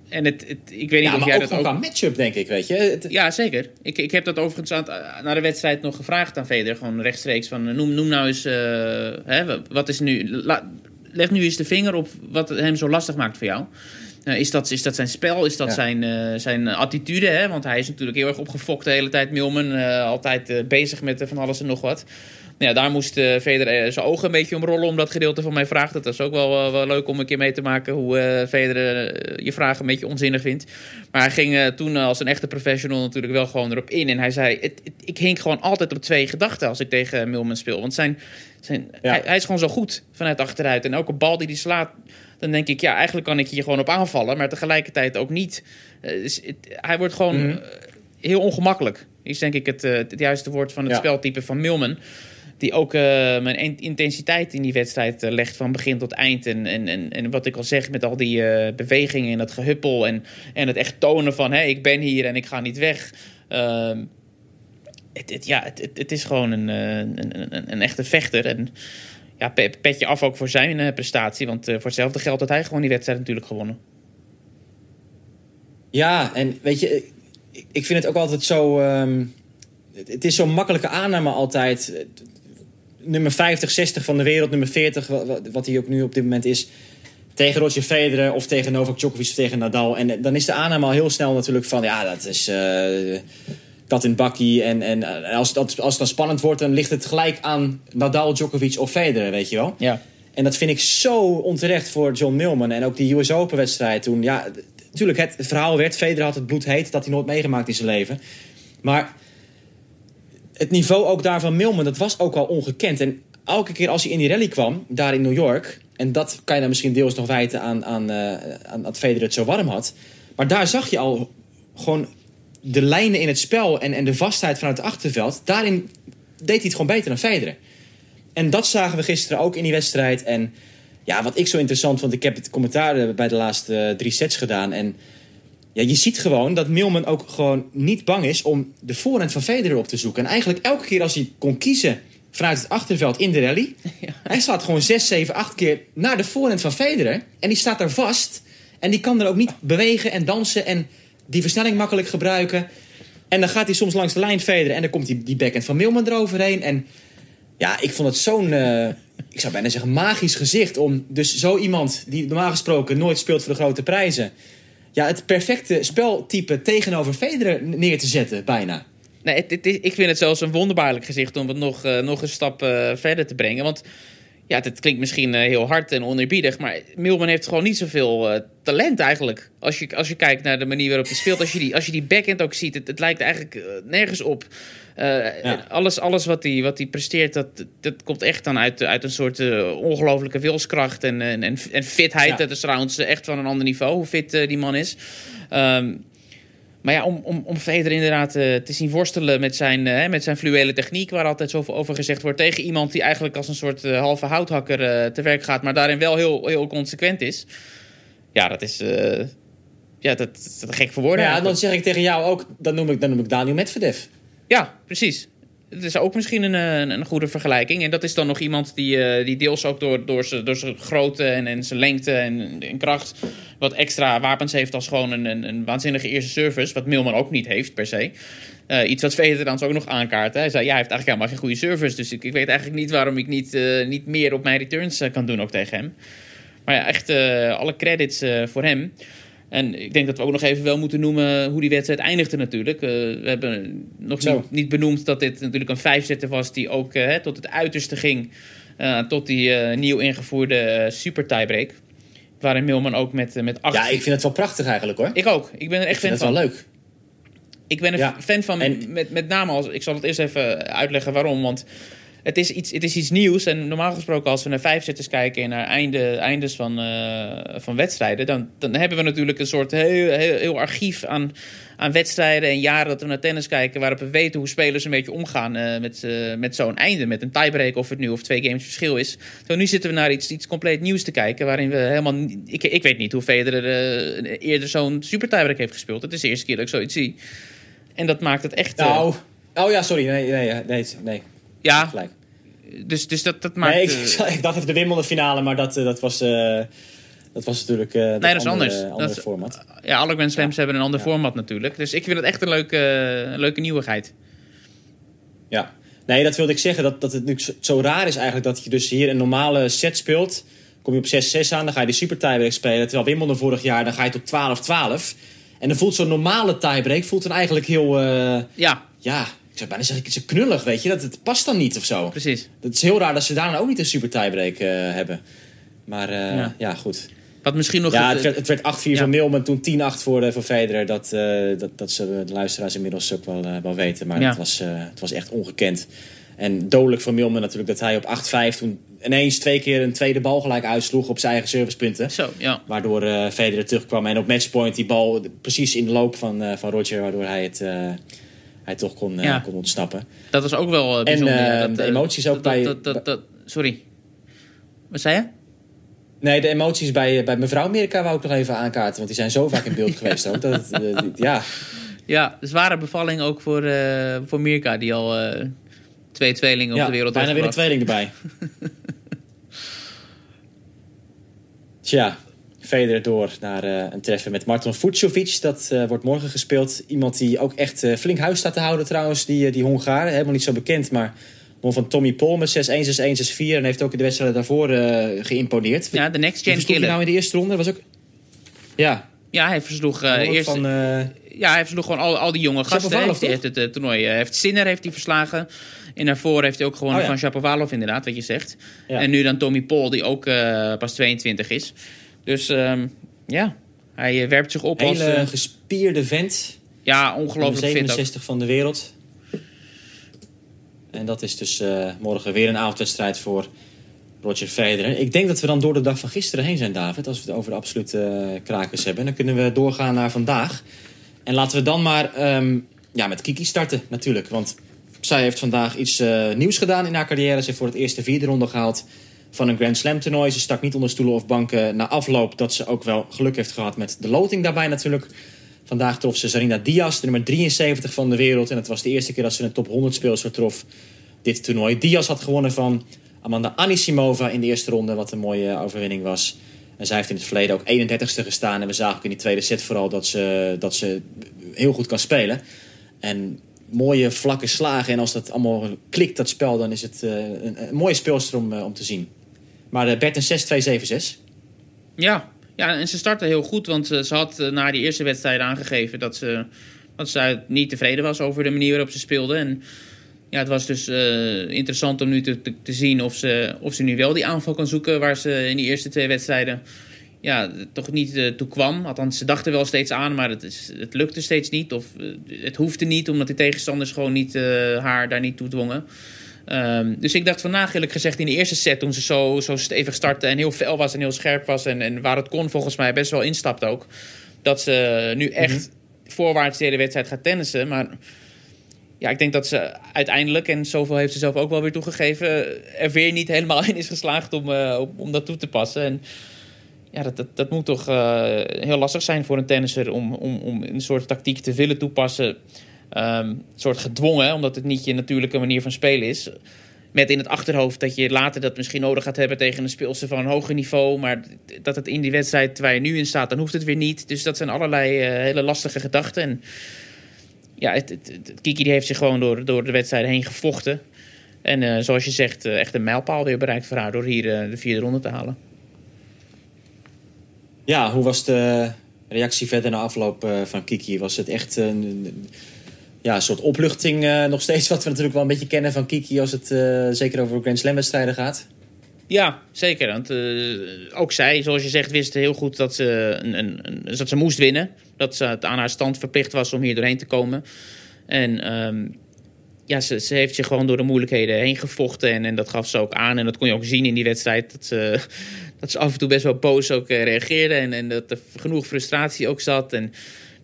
en het, het, ik weet niet Ja, of maar jij ook dat ook... qua matchup, denk ik, weet je. Het- Ja, zeker. Ik, ik heb dat overigens aan het- na de wedstrijd nog gevraagd aan Federer. Gewoon rechtstreeks van eh, noem, noem nou eens... eh, hè, wat is nu... la- leg nu eens de vinger op wat hem zo lastig maakt voor jou. Eh, is, dat, is dat zijn spel? Is dat Ja. zijn, eh, zijn attitude? Hè? Want hij is natuurlijk heel erg opgefokt de hele tijd. Milman eh, altijd bezig met van alles en nog wat. Nou ja, daar moest Federer zijn ogen een beetje om rollen om dat gedeelte van mijn vraag. Dat is ook wel, wel leuk om een keer mee te maken hoe Federer je vraag een beetje onzinnig vindt. Maar hij ging toen als een echte professional natuurlijk wel gewoon erop in. En hij zei, het, het- ik hink gewoon altijd op twee gedachten als ik tegen Milman speel. Want zijn, zijn, Ja. hij, hij is gewoon zo goed vanuit achteruit. En elke bal die hij slaat, dan denk ik, ja, eigenlijk kan ik hier gewoon op aanvallen. Maar tegelijkertijd ook niet. Eh, dus het- hij wordt gewoon Mhm. eh, heel ongemakkelijk. Is denk ik het, eh, het juiste woord van het Ja. speltype van Milman. Die ook mijn in- intensiteit in die wedstrijd legt van begin tot eind. En, en, en, en wat ik al zeg met al die bewegingen en dat gehuppel. En, en het echt tonen van hé, ik ben hier en ik ga niet weg. Ehm, het, het, ja, het, het, is gewoon een, een, een, een echte vechter. En ja, pe- petje af ook voor zijn eh, prestatie. Want eh, voor hetzelfde geld had hij gewoon die wedstrijd natuurlijk gewonnen. Ja, en weet je, ik- ik vind het ook altijd zo. ehm, het, is zo'n makkelijke aanname altijd. Eh, Nummer 50, 60 van de wereld, nummer 40, wa- wa- wat hij ook nu op dit moment is. Tegen Roger Federer of tegen Novak Djokovic of tegen Nadal. En eh, dan is de aanname al heel snel natuurlijk van ja, dat is. eh kat in bakkie. En, en als, dat, als het dan spannend wordt, dan ligt het gelijk aan Nadal, Djokovic of Federer, weet je wel. Ja. En dat vind ik zo onterecht voor John Millman. En ook die US Open wedstrijd toen. Ja, natuurlijk, het verhaal werd... Federer had het bloed heet, dat hij nooit meegemaakt in zijn leven. Maar het niveau ook daar van Millman, dat was ook al ongekend. En elke keer als hij in die rally kwam, daar in New York... en dat kan je dan misschien deels nog wijten aan, aan, eh, aan dat Federer het zo warm had... maar daar zag je al gewoon de lijnen in het spel... en, en de vastheid vanuit het achterveld. Daarin deed hij het gewoon beter dan Federer. En dat zagen we gisteren ook in die wedstrijd. En ja, wat ik zo interessant vond, ik heb het commentaar eh, bij de laatste eh, drie sets gedaan. En ja, je ziet gewoon dat Milman ook gewoon niet bang is om de voorhand van Federer op te zoeken. En eigenlijk elke keer als hij kon kiezen vanuit het achterveld in de rally, hij slaat gewoon 6, 7, 8 keer naar de voorhand van Federer. En die staat daar vast. En die kan er ook niet bewegen en dansen en die versnelling makkelijk gebruiken. En dan gaat hij soms langs de lijn vederen en dan komt die, die backhand van Milman eroverheen. En ja, ik vond het zo'n, eh, ik zou bijna zeggen, magisch gezicht. Om dus zo iemand die normaal gesproken nooit speelt voor de grote prijzen. Ja, het perfecte speltype tegenover Federer neer te zetten, bijna. Nee, het, het ik vind het zelfs een wonderbaarlijk gezicht om het nog, eh, nog een stap eh, verder te brengen. Want ja, het klinkt misschien eh, heel hard en oneerbiedig, maar Milman heeft gewoon niet zoveel eh, talent eigenlijk. Als je, als je kijkt naar de manier waarop hij speelt, als je die, als je die backhand ook ziet, het, het lijkt eigenlijk eh, nergens op. Alles, alles wat hij wat hij presteert, dat, dat komt echt dan uit, uit een soort ongelofelijke wilskracht en, en, en, fitheid. Ja. Dat is trouwens echt van een ander niveau, hoe fit die man is. Ehm, maar ja, om, om, om Federer inderdaad eh, te zien worstelen met zijn, eh, met zijn fluwele techniek... waar altijd zoveel over gezegd wordt... tegen iemand die eigenlijk als een soort eh, halve houthakker te werk gaat... maar daarin wel heel, heel consequent is. Ja, dat is... ja, dat, gek voor woorden Ja, dan zeg ik tegen jou ook, dan noem ik, dan noem ik Daniel Medvedev. Ja, precies. Het is ook misschien een, een, goede vergelijking. En dat is dan nog iemand die, eh, die deels ook door, door, zijn, door grootte en, en zijn lengte en, kracht... wat extra wapens heeft als gewoon een, een, een waanzinnige eerste service. Wat Milman ook niet heeft per se. Eh, iets wat dan ook nog aankaart. Hè. Hij zei, ja, hij heeft eigenlijk helemaal geen goede service. Dus ik, ik weet eigenlijk niet waarom ik niet, eh, niet meer op mijn returns kan doen ook tegen hem. Maar ja, echt alle credits voor hem. En ik denk dat we ook nog even wel moeten noemen hoe die wedstrijd eindigde natuurlijk. Eh, we hebben nog Zo. niet, niet benoemd dat dit natuurlijk een vijfzetter was... die ook eh, hè, tot het uiterste ging. eh, tot die nieuw ingevoerde super tiebreak. Waarin Milman ook met, met acht... Ja, ik vind het wel prachtig eigenlijk hoor. Ik ook. Ik ben er echt Ik vind fan het van. wel leuk. Ik ben een Ja. fan van, En- met, met name als... Ik zal het eerst even uitleggen waarom, want... Het is, iets, het is iets nieuws en normaal gesproken als we naar vijfzetters kijken... en naar einde, eindes van, eh, van wedstrijden... Dan, dan hebben we natuurlijk een soort heel, heel, heel archief aan, aan wedstrijden en jaren... dat we naar tennis kijken waarop we weten hoe spelers een beetje omgaan... eh, met, eh, met zo'n einde, met een tiebreak of het nu of twee games verschil is. Zo, nu zitten we naar iets, iets compleet nieuws te kijken... waarin we helemaal... Ik, ik weet niet hoe Federer eerder zo'n super tiebreak heeft gespeeld. Het is de eerste keer dat ik zoiets zie. En dat maakt het echt... Nou, oh ja, sorry. Nee, nee, nee, nee. Ja, Gelijk. dus, dus dat, dat maakt... Nee, ik, eh, ik dacht even de Wimbledon finale, maar dat, eh, dat was... eh, dat was natuurlijk dat, Nee, dat is andere, anders. andere Dat is- format. ja, alle Grand Slams hebben een ander format natuurlijk. Dus ik vind het echt een leuke, een leuke nieuwigheid. Ja. Nee, dat wilde ik zeggen. Dat, dat het nu zo, raar is eigenlijk dat je dus hier een normale set speelt. Kom je op 6-6 aan, dan ga je de super tiebreak spelen. Terwijl Wimbledon vorig jaar, dan ga je tot 12-12. En dan voelt zo'n normale tiebreak voelt dan eigenlijk heel... Ja, ja, zou bijna zeggen, het is knullig, weet je. Dat, het past dan niet of zo. precies. Het is heel raar dat ze daar dan ook niet een super tiebreak eh, hebben. Maar eh, Ja. ja. goed. Wat misschien nog... Ja, het- het werd, het werd 8-4 Ja. voor Milman, toen 10-8 voor, eh, voor Federer. Dat, dat, dat zullen de luisteraars inmiddels ook wel, wel weten. Maar Ja. het, was, het was echt ongekend. En dodelijk voor Milman natuurlijk dat hij op 8-5 toen ineens twee keer een tweede bal gelijk uitsloeg op zijn eigen servicepunten. Zo, ja. Waardoor eh Federer terugkwam en op matchpoint die bal precies in de loop van, van Roger, waardoor hij het hij toch kon, eh, Ja. kon ontsnappen. Dat was ook wel eh, bijzonder. eh, ja, dat, de eh, emoties ook bij- dat- dat- dat- sorry. Wat zei je? Nee, de emoties bij, bij mevrouw Amerika wou ik nog even aankaarten, want die zijn zo vaak in beeld geweest ook. Dat, het, eh, ja, Ja, zware bevalling ook voor, eh, voor Mirka, die al eh, twee tweelingen op de wereld bijna heeft weer een tweeling erbij. Tja, Federer door naar eh, een treffen met Martin Fucsovic. Dat eh, wordt morgen gespeeld. Iemand die ook echt eh, flink huis staat te houden trouwens, die, die Hongaar. Helemaal niet zo bekend, maar won van Tommy Paul met 6-1, 6-1, 6-4. En heeft ook in de wedstrijden daarvoor geïmponeerd. Ja, de next gen killer. nou in de eerste ronde? Was ook... Ja, Ja, hij versloeg eerst... van... Ja, hij versloeg gewoon al, al die jonge gasten. Heeft, heeft het toernooi. heeft Sinner heeft hij verslagen. En daarvoor heeft hij ook gewonnen Oh, ja. van Shapovalov, inderdaad, wat je zegt. Ja. En nu dan Tommy Paul, die ook pas 22 is. Dus ehm, ja, hij eh, werpt zich op als... hele eh, gespierde vent. ja, ongelooflijk fit ook. 67 van de wereld. En dat is dus eh, morgen weer een avondwedstrijd voor Roger Federer. Ik denk dat we dan door de dag van gisteren heen zijn, David. Als we het over de absolute krakers hebben. Dan kunnen we doorgaan naar vandaag. En laten we dan maar ehm, ja, met Kiki starten, natuurlijk. Want zij heeft vandaag iets nieuws gedaan in haar carrière. Ze heeft voor het eerst de vierde ronde gehaald van een Grand Slam toernooi. Ze stak niet onder stoelen of banken na afloop. Dat ze ook wel geluk heeft gehad met de loting daarbij natuurlijk. Vandaag trof ze Sarina Diaz, de nummer 73 van de wereld. En het was de eerste keer dat ze een top 100 speelster trof dit toernooi. Diaz had gewonnen van Amanda Anisimova in de eerste ronde, wat een mooie overwinning was. En zij heeft in het verleden ook 31ste gestaan. En we zagen ook in die tweede set vooral dat ze, dat ze heel goed kan spelen. En mooie vlakke slagen. En als dat allemaal klikt, dat spel, dan is het uh, een, mooie speelster om, uh, om te zien. Maar uh, Bert 6-2-7-6. Ja. ja, en ze startte heel goed. Want ze had na die eerste wedstrijd aangegeven dat ze, dat ze niet tevreden was over de manier waarop ze speelde. En ja, het was dus interessant om nu te, te, zien of ze, of ze nu wel die aanval kan zoeken... waar ze in die eerste twee wedstrijden ja, toch niet toe kwam. Althans, ze dachten wel steeds aan, maar het, is, het lukte steeds niet. Of het hoefde niet, omdat die tegenstanders gewoon niet, haar daar niet toe dwongen. Um, dus ik dacht vandaag eerlijk gezegd in de eerste set, toen ze zo, zo stevig startte en heel fel was en heel scherp was en, en waar het kon volgens mij best wel instapt ook. Dat ze nu echt mm -hmm. voorwaarts de hele wedstrijd gaat tennissen. Maar ja, ik denk dat ze uiteindelijk, en zoveel heeft ze zelf ook wel weer toegegeven, er weer niet helemaal in is geslaagd om, om, om dat toe te passen. En, ja, dat, dat, dat moet toch uh, heel lastig zijn voor een tennisser om, om, om een soort tactiek te willen toepassen. Um, soort gedwongen, omdat het niet je natuurlijke manier van spelen is. Met in het achterhoofd dat je later dat misschien nodig gaat hebben tegen een speelster van een hoger niveau. Maar dat het in die wedstrijd waar je nu in staat, dan hoeft het weer niet. Dus dat zijn allerlei uh, hele lastige gedachten. En ja, het, Kiki die heeft zich gewoon door, door de wedstrijd heen gevochten. En uh, zoals je zegt, echt een mijlpaal weer bereikt voor haar door hier de vierde ronde te halen. Ja, hoe was de reactie verder na afloop van Kiki? Was het echt een, ja, een soort opluchting uh, nog steeds... wat we natuurlijk wel een beetje kennen van Kiki... als het uh, zeker over Grand Slam wedstrijden gaat? Ja, zeker. Want ook zij, zoals je zegt, wist heel goed dat ze, een, een, een, dat ze moest winnen. Dat ze aan haar stand verplicht was om hier doorheen te komen. En um, ja, ze, ze, heeft zich gewoon door de moeilijkheden heen gevochten. En, en dat gaf ze ook aan. En dat kon je ook zien in die wedstrijd. Dat ze, dat ze af en toe best wel boos ook reageerde. En, en dat er genoeg frustratie ook zat. En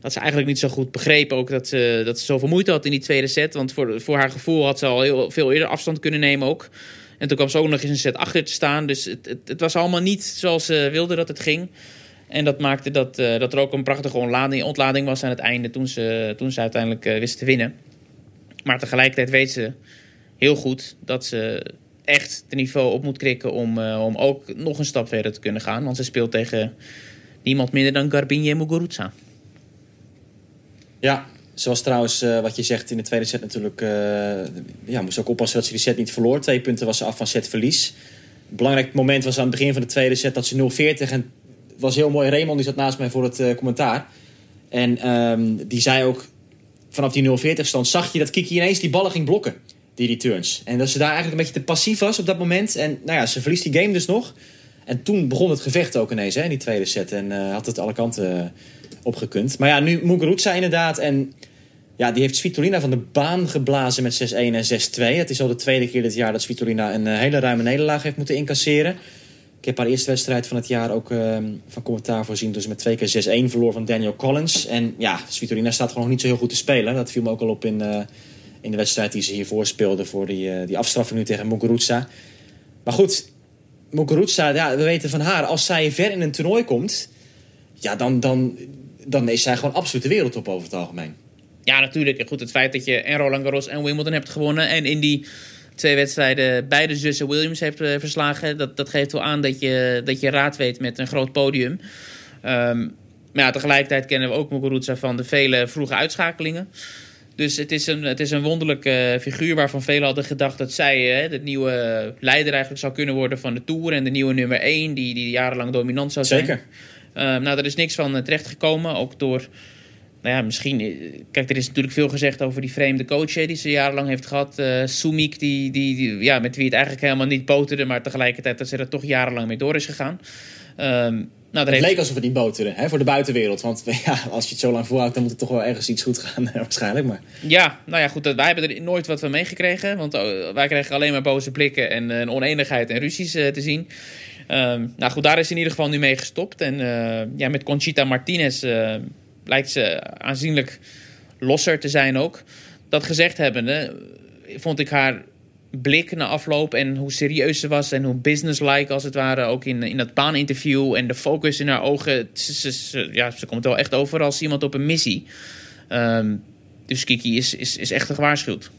dat ze eigenlijk niet zo goed begreep ook dat ze, dat ze zoveel moeite had in die tweede set. Want voor, voor haar gevoel had ze al heel veel eerder afstand kunnen nemen ook. En toen kwam ze ook nog eens een set achter te staan. Dus het, het, het was allemaal niet zoals ze wilde dat het ging. En dat maakte dat, uh, dat er ook een prachtige ontlading, ontlading was aan het einde toen ze, toen ze uiteindelijk uh, wist te winnen. Maar tegelijkertijd weet ze heel goed dat ze echt het niveau op moet krikken om, uh, om ook nog een stap verder te kunnen gaan. Want ze speelt tegen niemand minder dan Garbine Muguruza. Ja, zoals trouwens uh, wat je zegt in de tweede set natuurlijk... Uh, ja, moest ook oppassen dat ze die set niet verloor. Twee punten was ze af van setverlies. Belangrijk moment was aan het begin van de tweede set dat ze 0-40... en was heel mooi, Raymond die zat naast mij voor het uh, commentaar. En um, die zei ook, vanaf die 0-40 stand zag je dat Kiki ineens die ballen ging blokken die returns. En dat ze daar eigenlijk een beetje te passief was op dat moment. En nou ja, ze verliest die game dus nog. En toen begon het gevecht ook ineens hè, in die tweede set. En had het alle kanten opgekund. Maar ja, nu Muguruza inderdaad. En ja, die heeft Svitolina van de baan geblazen met 6-1 en 6-2. Het is al de tweede keer dit jaar dat Svitolina een uh, hele ruime nederlaag heeft moeten incasseren. Ik heb haar eerste wedstrijd van het jaar ook uh, van commentaar voorzien. Dus met twee keer 6-1 verloor van Daniel Collins. En ja, Svitolina staat gewoon nog niet zo heel goed te spelen. Dat viel me ook al op in, uh, in de wedstrijd die ze hiervoor speelde. Voor die, uh, die afstraffing nu tegen Muguruza. Maar goed, Muguruza, ja, we weten van haar. Als zij ver in een toernooi komt, ja, dan, dan, dan is zij gewoon absoluut de wereldtop over het algemeen. Ja, natuurlijk. En goed, het feit dat je en Roland Garros en Wimbledon hebt gewonnen. En in die twee wedstrijden beide zussen Williams heeft uh, verslagen. Dat, dat geeft wel aan dat je, dat je raad weet met een groot podium. Um, maar ja, tegelijkertijd kennen we ook Muguruza van de vele vroege uitschakelingen. Dus het is een, het is een wonderlijke figuur waarvan velen hadden gedacht dat zij uh, de nieuwe leider eigenlijk zou kunnen worden van de Tour. En de nieuwe nummer 1 die, die jarenlang dominant zou zijn. Zeker. Um, nou, er is niks van terecht gekomen. Ook door nou ja, misschien... Kijk, er is natuurlijk veel gezegd over die vreemde coach die ze jarenlang heeft gehad. Uh, Sumik, die, die, die, ja, met wie het eigenlijk helemaal niet boterde... maar tegelijkertijd dat ze er toch jarenlang mee door is gegaan. Um, nou, het heeft... leek alsof het niet boterde hè, voor de buitenwereld. Want ja, als je het zo lang volhoudt, dan moet het toch wel ergens iets goed gaan waarschijnlijk. Maar... Ja, nou ja, goed. Wij hebben er nooit wat van meegekregen. Want uh, wij kregen alleen maar boze blikken en oneenigheid en ruzies uh, te zien. Um, nou goed, daar is in ieder geval nu mee gestopt. En ja, met Conchita Martinez lijkt ze aanzienlijk losser te zijn ook. Dat gezegd hebbende, vond ik haar blik na afloop en hoe serieus ze was en hoe businesslike als het ware ook in, in dat baaninterview en de focus in haar ogen. Ze, ja, ze komt wel echt over als iemand op een missie. Um, dus Kiki is, is, is echt gewaarschuwd.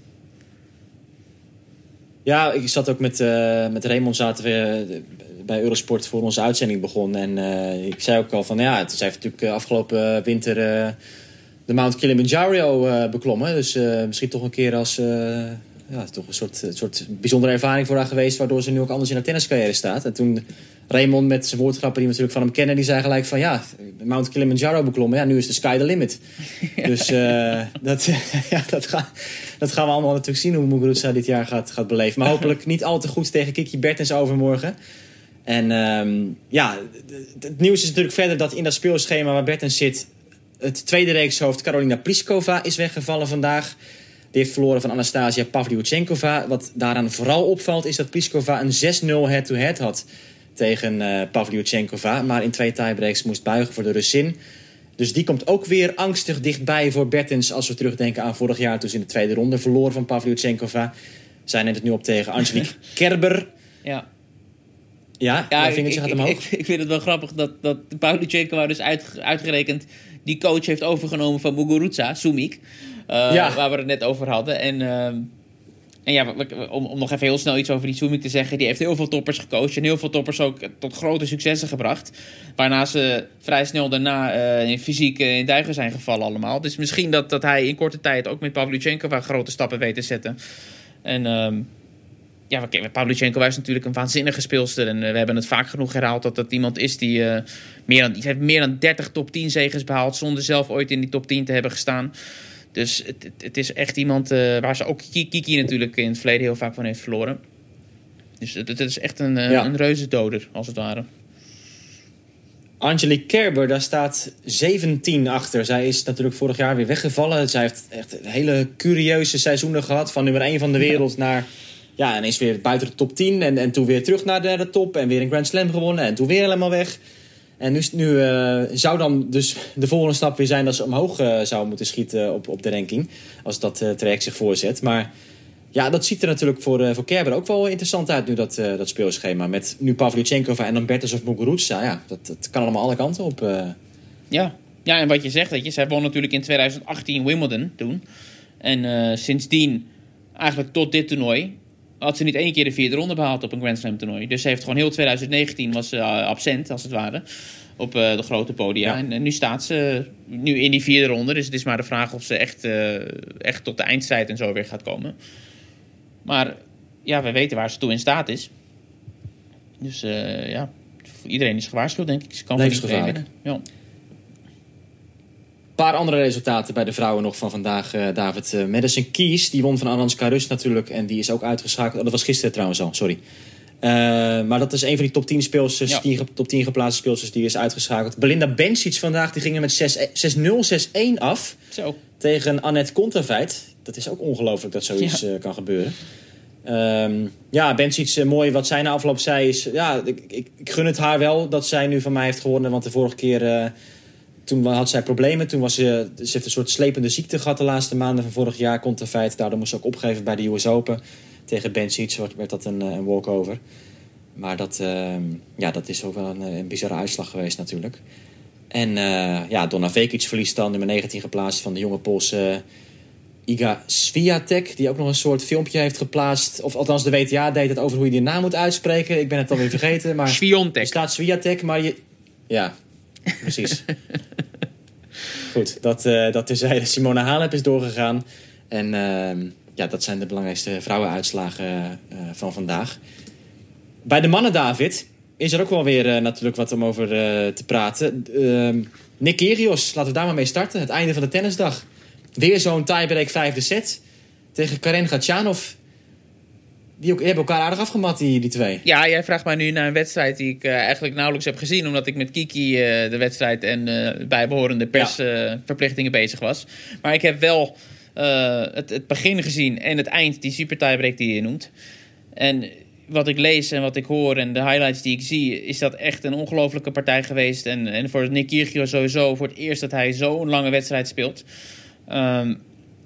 Ja, ik zat ook met, eh, met Raymond zaten we eh, bij Eurosport voor onze uitzending begon. En eh, ik zei ook al van ja, het heeft natuurlijk eh, afgelopen winter eh, de Mount Kilimanjaro eh, beklommen. Dus misschien toch een keer als ja, toch een soort, soort bijzondere ervaring voor haar geweest. Waardoor ze nu ook anders in haar tenniscarrière staat. En toen Raymond met zijn woordgrappen die we natuurlijk van hem kennen, die zei gelijk van ja, Mount Kilimanjaro beklommen. Ja, nu is de sky the limit. Dus dat, ja, dat, ga, dat gaan we allemaal natuurlijk zien hoe Muguruza dit jaar gaat, gaat beleven. Maar hopelijk niet al te goed tegen Kiki Bertens overmorgen. En ehm, ja, het nieuws is natuurlijk verder dat in dat speelschema waar Bertens zit... het tweede reekshoofd Carolina Pliskova is weggevallen vandaag. Die heeft verloren van Anastasia Pavlyuchenkova. Wat daaraan vooral opvalt is dat Pliskova een 6-0 head-to-head had tegen eh Pavlyuchenkova. Maar in twee tiebreaks moest buigen voor de Russin. Dus die komt ook weer angstig dichtbij voor Bertens... als we terugdenken aan vorig jaar toen ze in de tweede ronde verloor van Pavlyuchenkova. Zij neemt het nu op tegen Angelique Kerber... Ja. Ja, Ja, ik, vingertje ik, gaat omhoog. ik, ik vind het wel grappig dat, dat Pavlyuchenkova dus uit, uitgerekend die coach heeft overgenomen van Muguruza, Sumik. eh, Ja. Waar we het net over hadden. En, ehm, en ja, om, om nog even heel snel iets over die Sumik te zeggen. Die heeft heel veel toppers gecoacht. En heel veel toppers ook tot grote successen gebracht. Waarna ze vrij snel daarna eh, in fysiek eh, in duigen zijn gevallen allemaal. Dus misschien dat, dat hij in korte tijd ook met Pavlyuchenkova grote stappen weet te zetten. En... ja, Pavlyuchenkova is natuurlijk een waanzinnige speelster. En eh, we hebben het vaak genoeg herhaald dat dat iemand is die, eh, meer, dan, heeft meer dan 30 top 10 zegens behaald. zonder zelf ooit in die top 10 te hebben gestaan. Dus het, het, is echt iemand eh, waar ze ook Ki- Kiki natuurlijk in het verleden heel vaak van heeft verloren. Dus het, het is echt een, Ja. een reuze doder, als het ware. Angelique Kerber, daar staat 17 achter. Zij is natuurlijk vorig jaar weer weggevallen. Zij heeft echt hele curieuze seizoenen gehad. Van nummer 1 van de wereld naar... Ja, ineens weer buiten de top 10. En, en toen weer terug naar de, de top. En weer een Grand Slam gewonnen. En toen weer helemaal weg. En nu, nu eh, zou dan dus de volgende stap weer zijn... dat ze omhoog eh, zou moeten schieten op, op de ranking. Als dat eh, traject zich voorzet. Maar ja, dat ziet er natuurlijk voor, voor Kerber ook wel interessant uit nu, dat, dat speelschema. Met nu Pavlyuchenkova en dan Bertens of Muguruza. Ja, dat, dat kan allemaal alle kanten op. Ja. ja, en wat je zegt, weet je, zij won natuurlijk in 2018 Wimbledon toen. En sindsdien, eigenlijk tot dit toernooi, had ze niet één keer de vierde ronde behaald op een Grand Slam toernooi. Dus ze heeft gewoon heel 2019 was ze eh, absent, als het ware, op eh, de grote podia. Ja. En, en nu staat ze nu in die vierde ronde. Dus het is maar de vraag of ze echt, eh, echt tot de eindstrijd en zo weer gaat komen. Maar ja, we weten waar ze toe in staat is. Dus eh, ja, iedereen is gewaarschuwd, denk ik. Ze kan van iedereen winnen. Ja. Paar andere resultaten bij de vrouwen nog van vandaag, eh, David. Eh, Madison Keys, die won van Aranska Rus natuurlijk. En die is ook uitgeschakeld. Oh, dat was gisteren trouwens al, sorry. Eh, maar dat is een van die top 10 speelsters, Ja. 10 ge- top 10 geplaatste speelsters, die is uitgeschakeld. Belinda Bencic vandaag, die ging er met 6 6-0, 6-1 af Zo. tegen Annette Kontaveit. Dat is ook ongelooflijk dat zoiets kan gebeuren. Ehm, ja, Bencic, eh, mooi wat zij na afloop zei is... Ja, ik, ik, ik gun het haar wel dat zij nu van mij heeft gewonnen. Want de vorige keer, toen had zij problemen. Toen was ze, ze heeft een soort slepende ziekte gehad de laatste maanden van vorig jaar. Kontaveit, daardoor moest ze ook opgeven bij de US Open. Tegen Bencic werd, werd dat een, eh, een walkover. Maar dat, ehm, ja, dat is ook wel een, eh, een bizarre uitslag geweest natuurlijk. En eh, ja, Donna Vekic verliest dan nummer 19 geplaatst van de jonge Poolse Iga Swiatek. Die ook nog een soort filmpje heeft geplaatst. Of althans de WTA deed het over hoe je die naam moet uitspreken. Ik ben het alweer vergeten. Maar er Sviontek. staat Swiatek, maar je... Ja, precies. Goed, dat, eh dat terzijde. Simona Halep is doorgegaan. En ehm, ja, dat zijn de belangrijkste vrouwenuitslagen eh, van vandaag. Bij de mannen, David, is er ook wel weer eh, natuurlijk wat om over te praten. Ehm Nick Kyrgios, laten we daar maar mee starten. Het einde van de tennisdag. Weer zo'n tiebreak vijfde set tegen Karen Gatchanov. Die, ook, die hebben elkaar aardig afgemat, die, die twee. Ja, jij vraagt mij nu naar een wedstrijd die ik eh, eigenlijk nauwelijks heb gezien. Omdat ik met Kiki eh, de wedstrijd en eh, bijbehorende persverplichtingen bezig was. Maar ik heb wel het, het begin gezien en het eind, die super tiebreak die je noemt. En wat ik lees en wat ik hoor en de highlights die ik zie, is dat echt een ongelofelijke partij geweest. En, en voor Nick Kyrgios sowieso voor het eerst dat hij zo'n lange wedstrijd speelt. Ehm,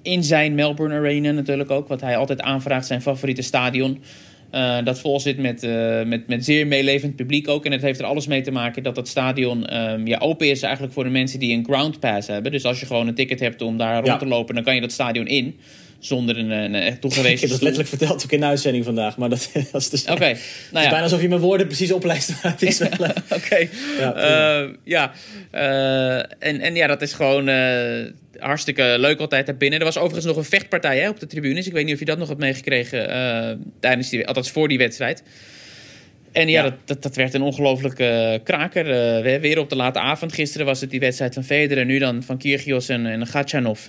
in zijn Melbourne Arena natuurlijk ook, wat hij altijd aanvraagt, zijn favoriete stadion. Eh, dat vol zit met, eh, met, met zeer meelevend publiek ook. En het heeft er alles mee te maken dat dat stadion ehm, ja, open is eigenlijk voor de mensen die een ground pass hebben. Dus als je gewoon een ticket hebt om daar rond te lopen, dan kan je dat stadion in. Zonder een, een echt Ik toegewezen heb dat letterlijk verteld ook in de uitzending vandaag. Maar dat, dat is dus... Oké, Het nou is ja. bijna alsof je mijn woorden precies oplijst. Is eh, Oké. Ja. Eh, ja. Eh, en, en ja, dat is gewoon eh, hartstikke leuk altijd daar binnen. Er was overigens nog een vechtpartij hè, op de tribunes. Ik weet niet of je dat nog hebt meegekregen eh, tijdens die, althans voor die wedstrijd. En ja, Ja. Dat, dat, dat werd een ongelofelijke eh, kraker. Eh, we- weer op de late avond. Gisteren was het die wedstrijd van Federer. Nu dan van Kyrgios en, en Gatchanov.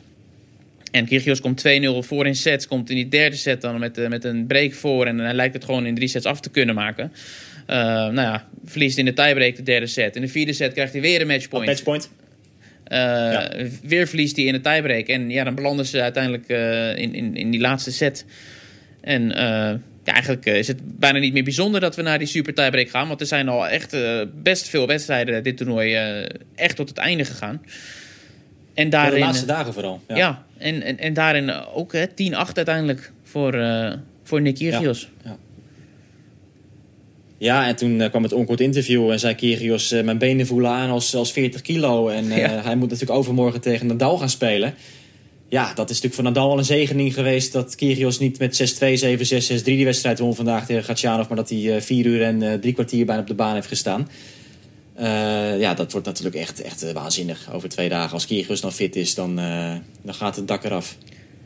En Kyrgios komt 2-0 voor in sets. Komt in die derde set dan met, eh, met een break voor. En hij lijkt het gewoon in drie sets af te kunnen maken. Eh, nou ja, verliest in de tiebreak de derde set. In de vierde set krijgt hij weer een matchpoint. Matchpoint. Eh, Weer verliest hij in de tiebreak. En ja, dan belanden ze uiteindelijk eh, in, in, in die laatste set. En eh, ja, eigenlijk is het bijna niet meer bijzonder dat we naar die super tiebreak gaan. Want er zijn al echt best veel wedstrijden dit toernooi eh, echt tot het einde gegaan. En Ja, daarin, de laatste dagen vooral. ja. Ja. En, en, en daarin ook hè, 10-8 uiteindelijk voor, eh voor Nick Kyrgios. Ja, en toen eh, kwam het onkort interview en zei Kyrgios... eh, mijn benen voelen aan als, als 40 kilo. En Ja. hij moet natuurlijk overmorgen tegen Nadal gaan spelen. Ja, dat is natuurlijk voor Nadal wel een zegening geweest... dat Kyrgios niet met 6-2, 7-6, 6-3 die wedstrijd won vandaag tegen Gatchanov... maar dat hij vier uur en drie kwartier bijna op de baan heeft gestaan. Eh, ja, dat wordt natuurlijk echt, echt eh, waanzinnig over twee dagen. Als Kyrgios dan fit is, dan, eh, dan gaat het dak eraf.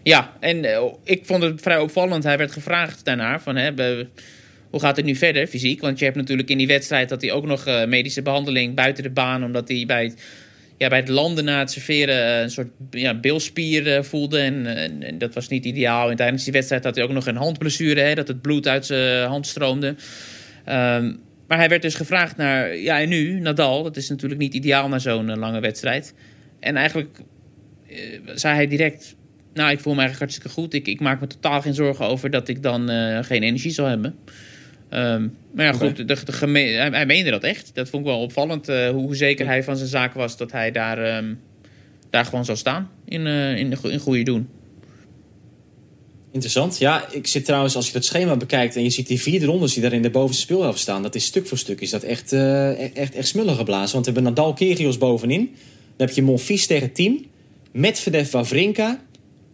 Ja, en ik vond het vrij opvallend. Hij werd gevraagd daarna van... Hè, hoe gaat het nu verder fysiek? Want je hebt natuurlijk in die wedstrijd... dat hij ook nog medische behandeling buiten de baan... omdat hij bij het, ja, bij het landen na het serveren... een soort ja, bilspier voelde. En, en, dat was niet ideaal. En tijdens die wedstrijd had hij ook nog een handblessure... Hè, dat het bloed uit zijn hand stroomde. Ehm, maar hij werd dus gevraagd naar... Ja, en nu? Nadal. Dat is natuurlijk niet ideaal na zo'n eh, lange wedstrijd. En eigenlijk eh, zei hij direct... Nou, ik voel me eigenlijk hartstikke goed. Ik, ik maak me totaal geen zorgen over dat ik dan eh, geen energie zal hebben. Ehm, maar ja, goed, de, de hij, hij meende dat echt. Dat vond ik wel opvallend, hoe zeker hij van zijn zaak was... dat hij daar, ehm, daar gewoon zou staan in, in, in goede doen. Interessant. Ja, ik zit trouwens, als je dat schema bekijkt en je ziet die vierde rondes die daar in de bovenste speelhelft staan, dat is stuk voor stuk is dat echt, eh, echt, echt smullen geblazen. Want we hebben Nadal Kyrgios bovenin. Dan heb je Monfils tegen 10, Medvedev Wawrinka,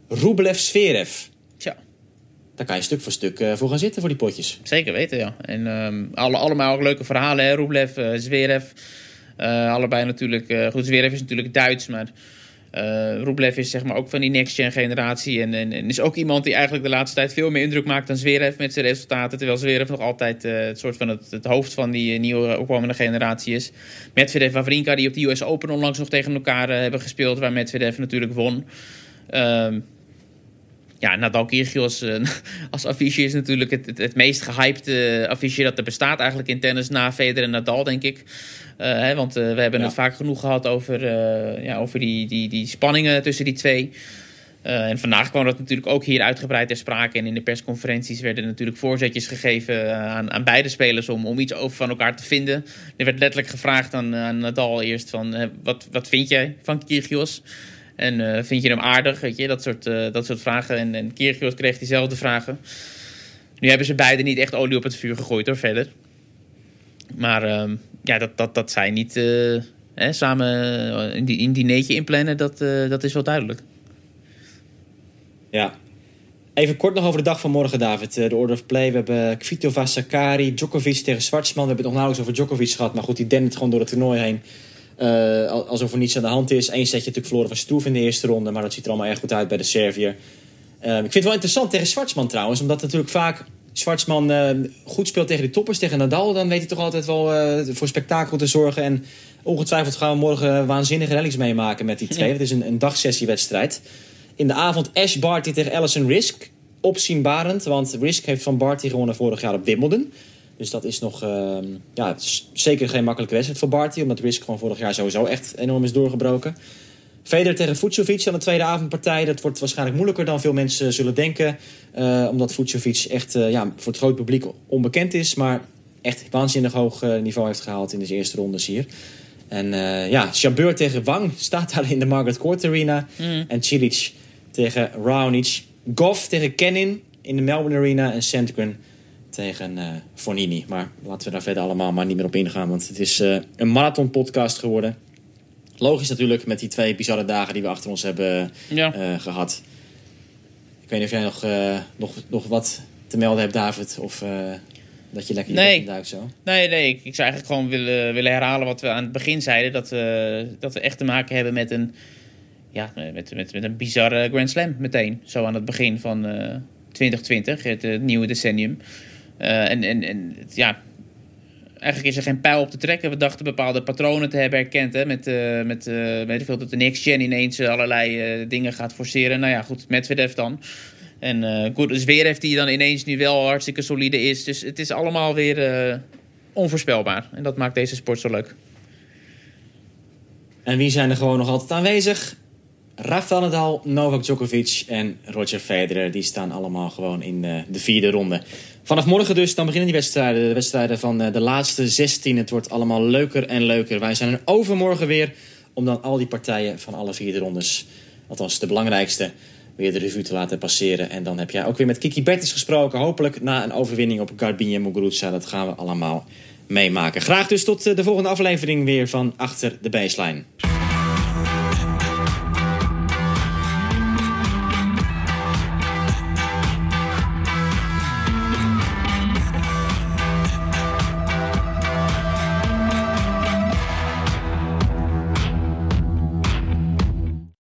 Rublev Zverev. Tja. Daar kan je stuk voor stuk eh, voor gaan zitten voor die potjes. Zeker weten, ja. En ehm, alle, allemaal ook leuke verhalen, hè. Rublev, eh Zverev. Allebei natuurlijk... goed, Zverev is natuurlijk Duits, maar... eh Rublev is zeg maar ook van die next-gen generatie. En, en, en is ook iemand die eigenlijk de laatste tijd veel meer indruk maakt dan Zverev met zijn resultaten. Terwijl Zverev nog altijd eh, het soort van het, hoofd van die eh, nieuwe opkomende generatie is. Medvedev Wawrinka, die op de US Open onlangs nog tegen elkaar hebben gespeeld. Waar Medvedev natuurlijk won. Ehm, ja, Nadal Kyrgios eh, als affiche is natuurlijk het, het, het meest gehypte affiche dat er bestaat eigenlijk in tennis na Federer en Nadal, denk ik. Eh, hè, want eh, we hebben Ja. het vaak genoeg gehad over, eh, ja, over die, die, die spanningen tussen die twee. Eh, en vandaag kwam dat natuurlijk ook hier uitgebreid ter sprake. En in de persconferenties werden natuurlijk voorzetjes gegeven eh, aan, aan beide spelers om, om iets over van elkaar te vinden. Er werd letterlijk gevraagd aan, aan Nadal eerst van eh, wat, wat vind jij van Kyrgios? En eh, vind je hem aardig? Weet je, dat soort, eh, dat soort vragen. En, en kreeg diezelfde vragen. Nu hebben ze beide niet echt olie op het vuur gegooid hoor, verder. Maar ehm, ja, dat, dat, dat zij niet eh, hè, samen eh, een, di- een dinertje inplannen, dat, dat is wel duidelijk. Ja. Even kort nog over de dag van morgen, David. De order of play. We hebben Kvitova, Sakari, Djokovic tegen Zwartsman. We hebben het nog nauwelijks over Djokovic gehad. Maar goed, die dendert gewoon door het toernooi heen. Al- alsof er niets aan de hand is. Eén setje natuurlijk verloren van Stroef in de eerste ronde. Maar dat ziet er allemaal erg goed uit bij de Servier. Eh, ik vind het wel interessant tegen Zwartsman trouwens. Omdat natuurlijk vaak Zwartsman eh, goed speelt tegen de toppers. Tegen Nadal. Dan weet hij toch altijd wel eh, voor spektakel te zorgen. En ongetwijfeld gaan we morgen waanzinnige rallies meemaken met die twee. Het is een, een dagsessiewedstrijd. In de avond Ash Barty tegen Alison Risk. Opzienbarend, want Risk heeft van Barty gewonnen vorig jaar op Wimbledon. Dus dat is nog ehm, ja, het is zeker geen makkelijke wedstrijd voor Barty. Omdat Risk gewoon vorig jaar sowieso echt enorm is doorgebroken. Federer tegen Vucevic aan de tweede avondpartij. Dat wordt waarschijnlijk moeilijker dan veel mensen zullen denken. eh, omdat Vucevic echt eh, ja, voor het groot publiek onbekend is. Maar echt waanzinnig hoog eh, niveau heeft gehaald in de eerste rondes hier. En ja, Jabeur tegen Wang staat daar in de Margaret Court Arena. En Cilic tegen Raonic. Goff tegen Kenin in de Melbourne Arena. En Sandgren tegen eh Fornini. Maar laten we daar verder allemaal maar niet meer op ingaan. Want het is eh, een marathon podcast geworden. Logisch natuurlijk met die twee bizarre dagen die we achter ons hebben Ja. eh, gehad. Ik weet niet of jij nog, nog, nog wat te melden hebt, David. Of dat je lekker Nee. duikt zo. Nee, nee, ik, ik zou eigenlijk gewoon willen, willen herhalen wat we aan het begin zeiden. Dat we, dat we echt te maken hebben met een, ja, met, met, met een bizarre Grand Slam meteen. Zo aan het begin van eh 2020, het, nieuwe decennium. Eh, en, en, en ja, eigenlijk is er geen pijl op te trekken. We dachten bepaalde patronen te hebben herkend. Hè, met, eh, met eh, weet veel, dat de next gen ineens allerlei dingen gaat forceren. Nou ja, goed, Medvedev dan. En eh goed, dus weer heeft hij dan ineens nu wel hartstikke solide is. Dus het is allemaal weer onvoorspelbaar. En dat maakt deze sport zo leuk. En wie zijn er gewoon nog altijd aanwezig? Rafael Nadal, Novak Djokovic en Roger Federer. Die staan allemaal gewoon in de vierde ronde. Vanaf morgen dus, dan beginnen die wedstrijden. De wedstrijden van eh, de laatste 16. Het wordt allemaal leuker en leuker. Wij zijn er overmorgen weer om dan al die partijen van alle vierde rondes... althans de belangrijkste, weer de revue te laten passeren. En dan heb jij ook weer met Kiki Bertens gesproken. Hopelijk na een overwinning op Garbine Muguruza. Dat gaan we allemaal meemaken. Graag dus tot eh, de volgende aflevering weer van Achter de Baseline.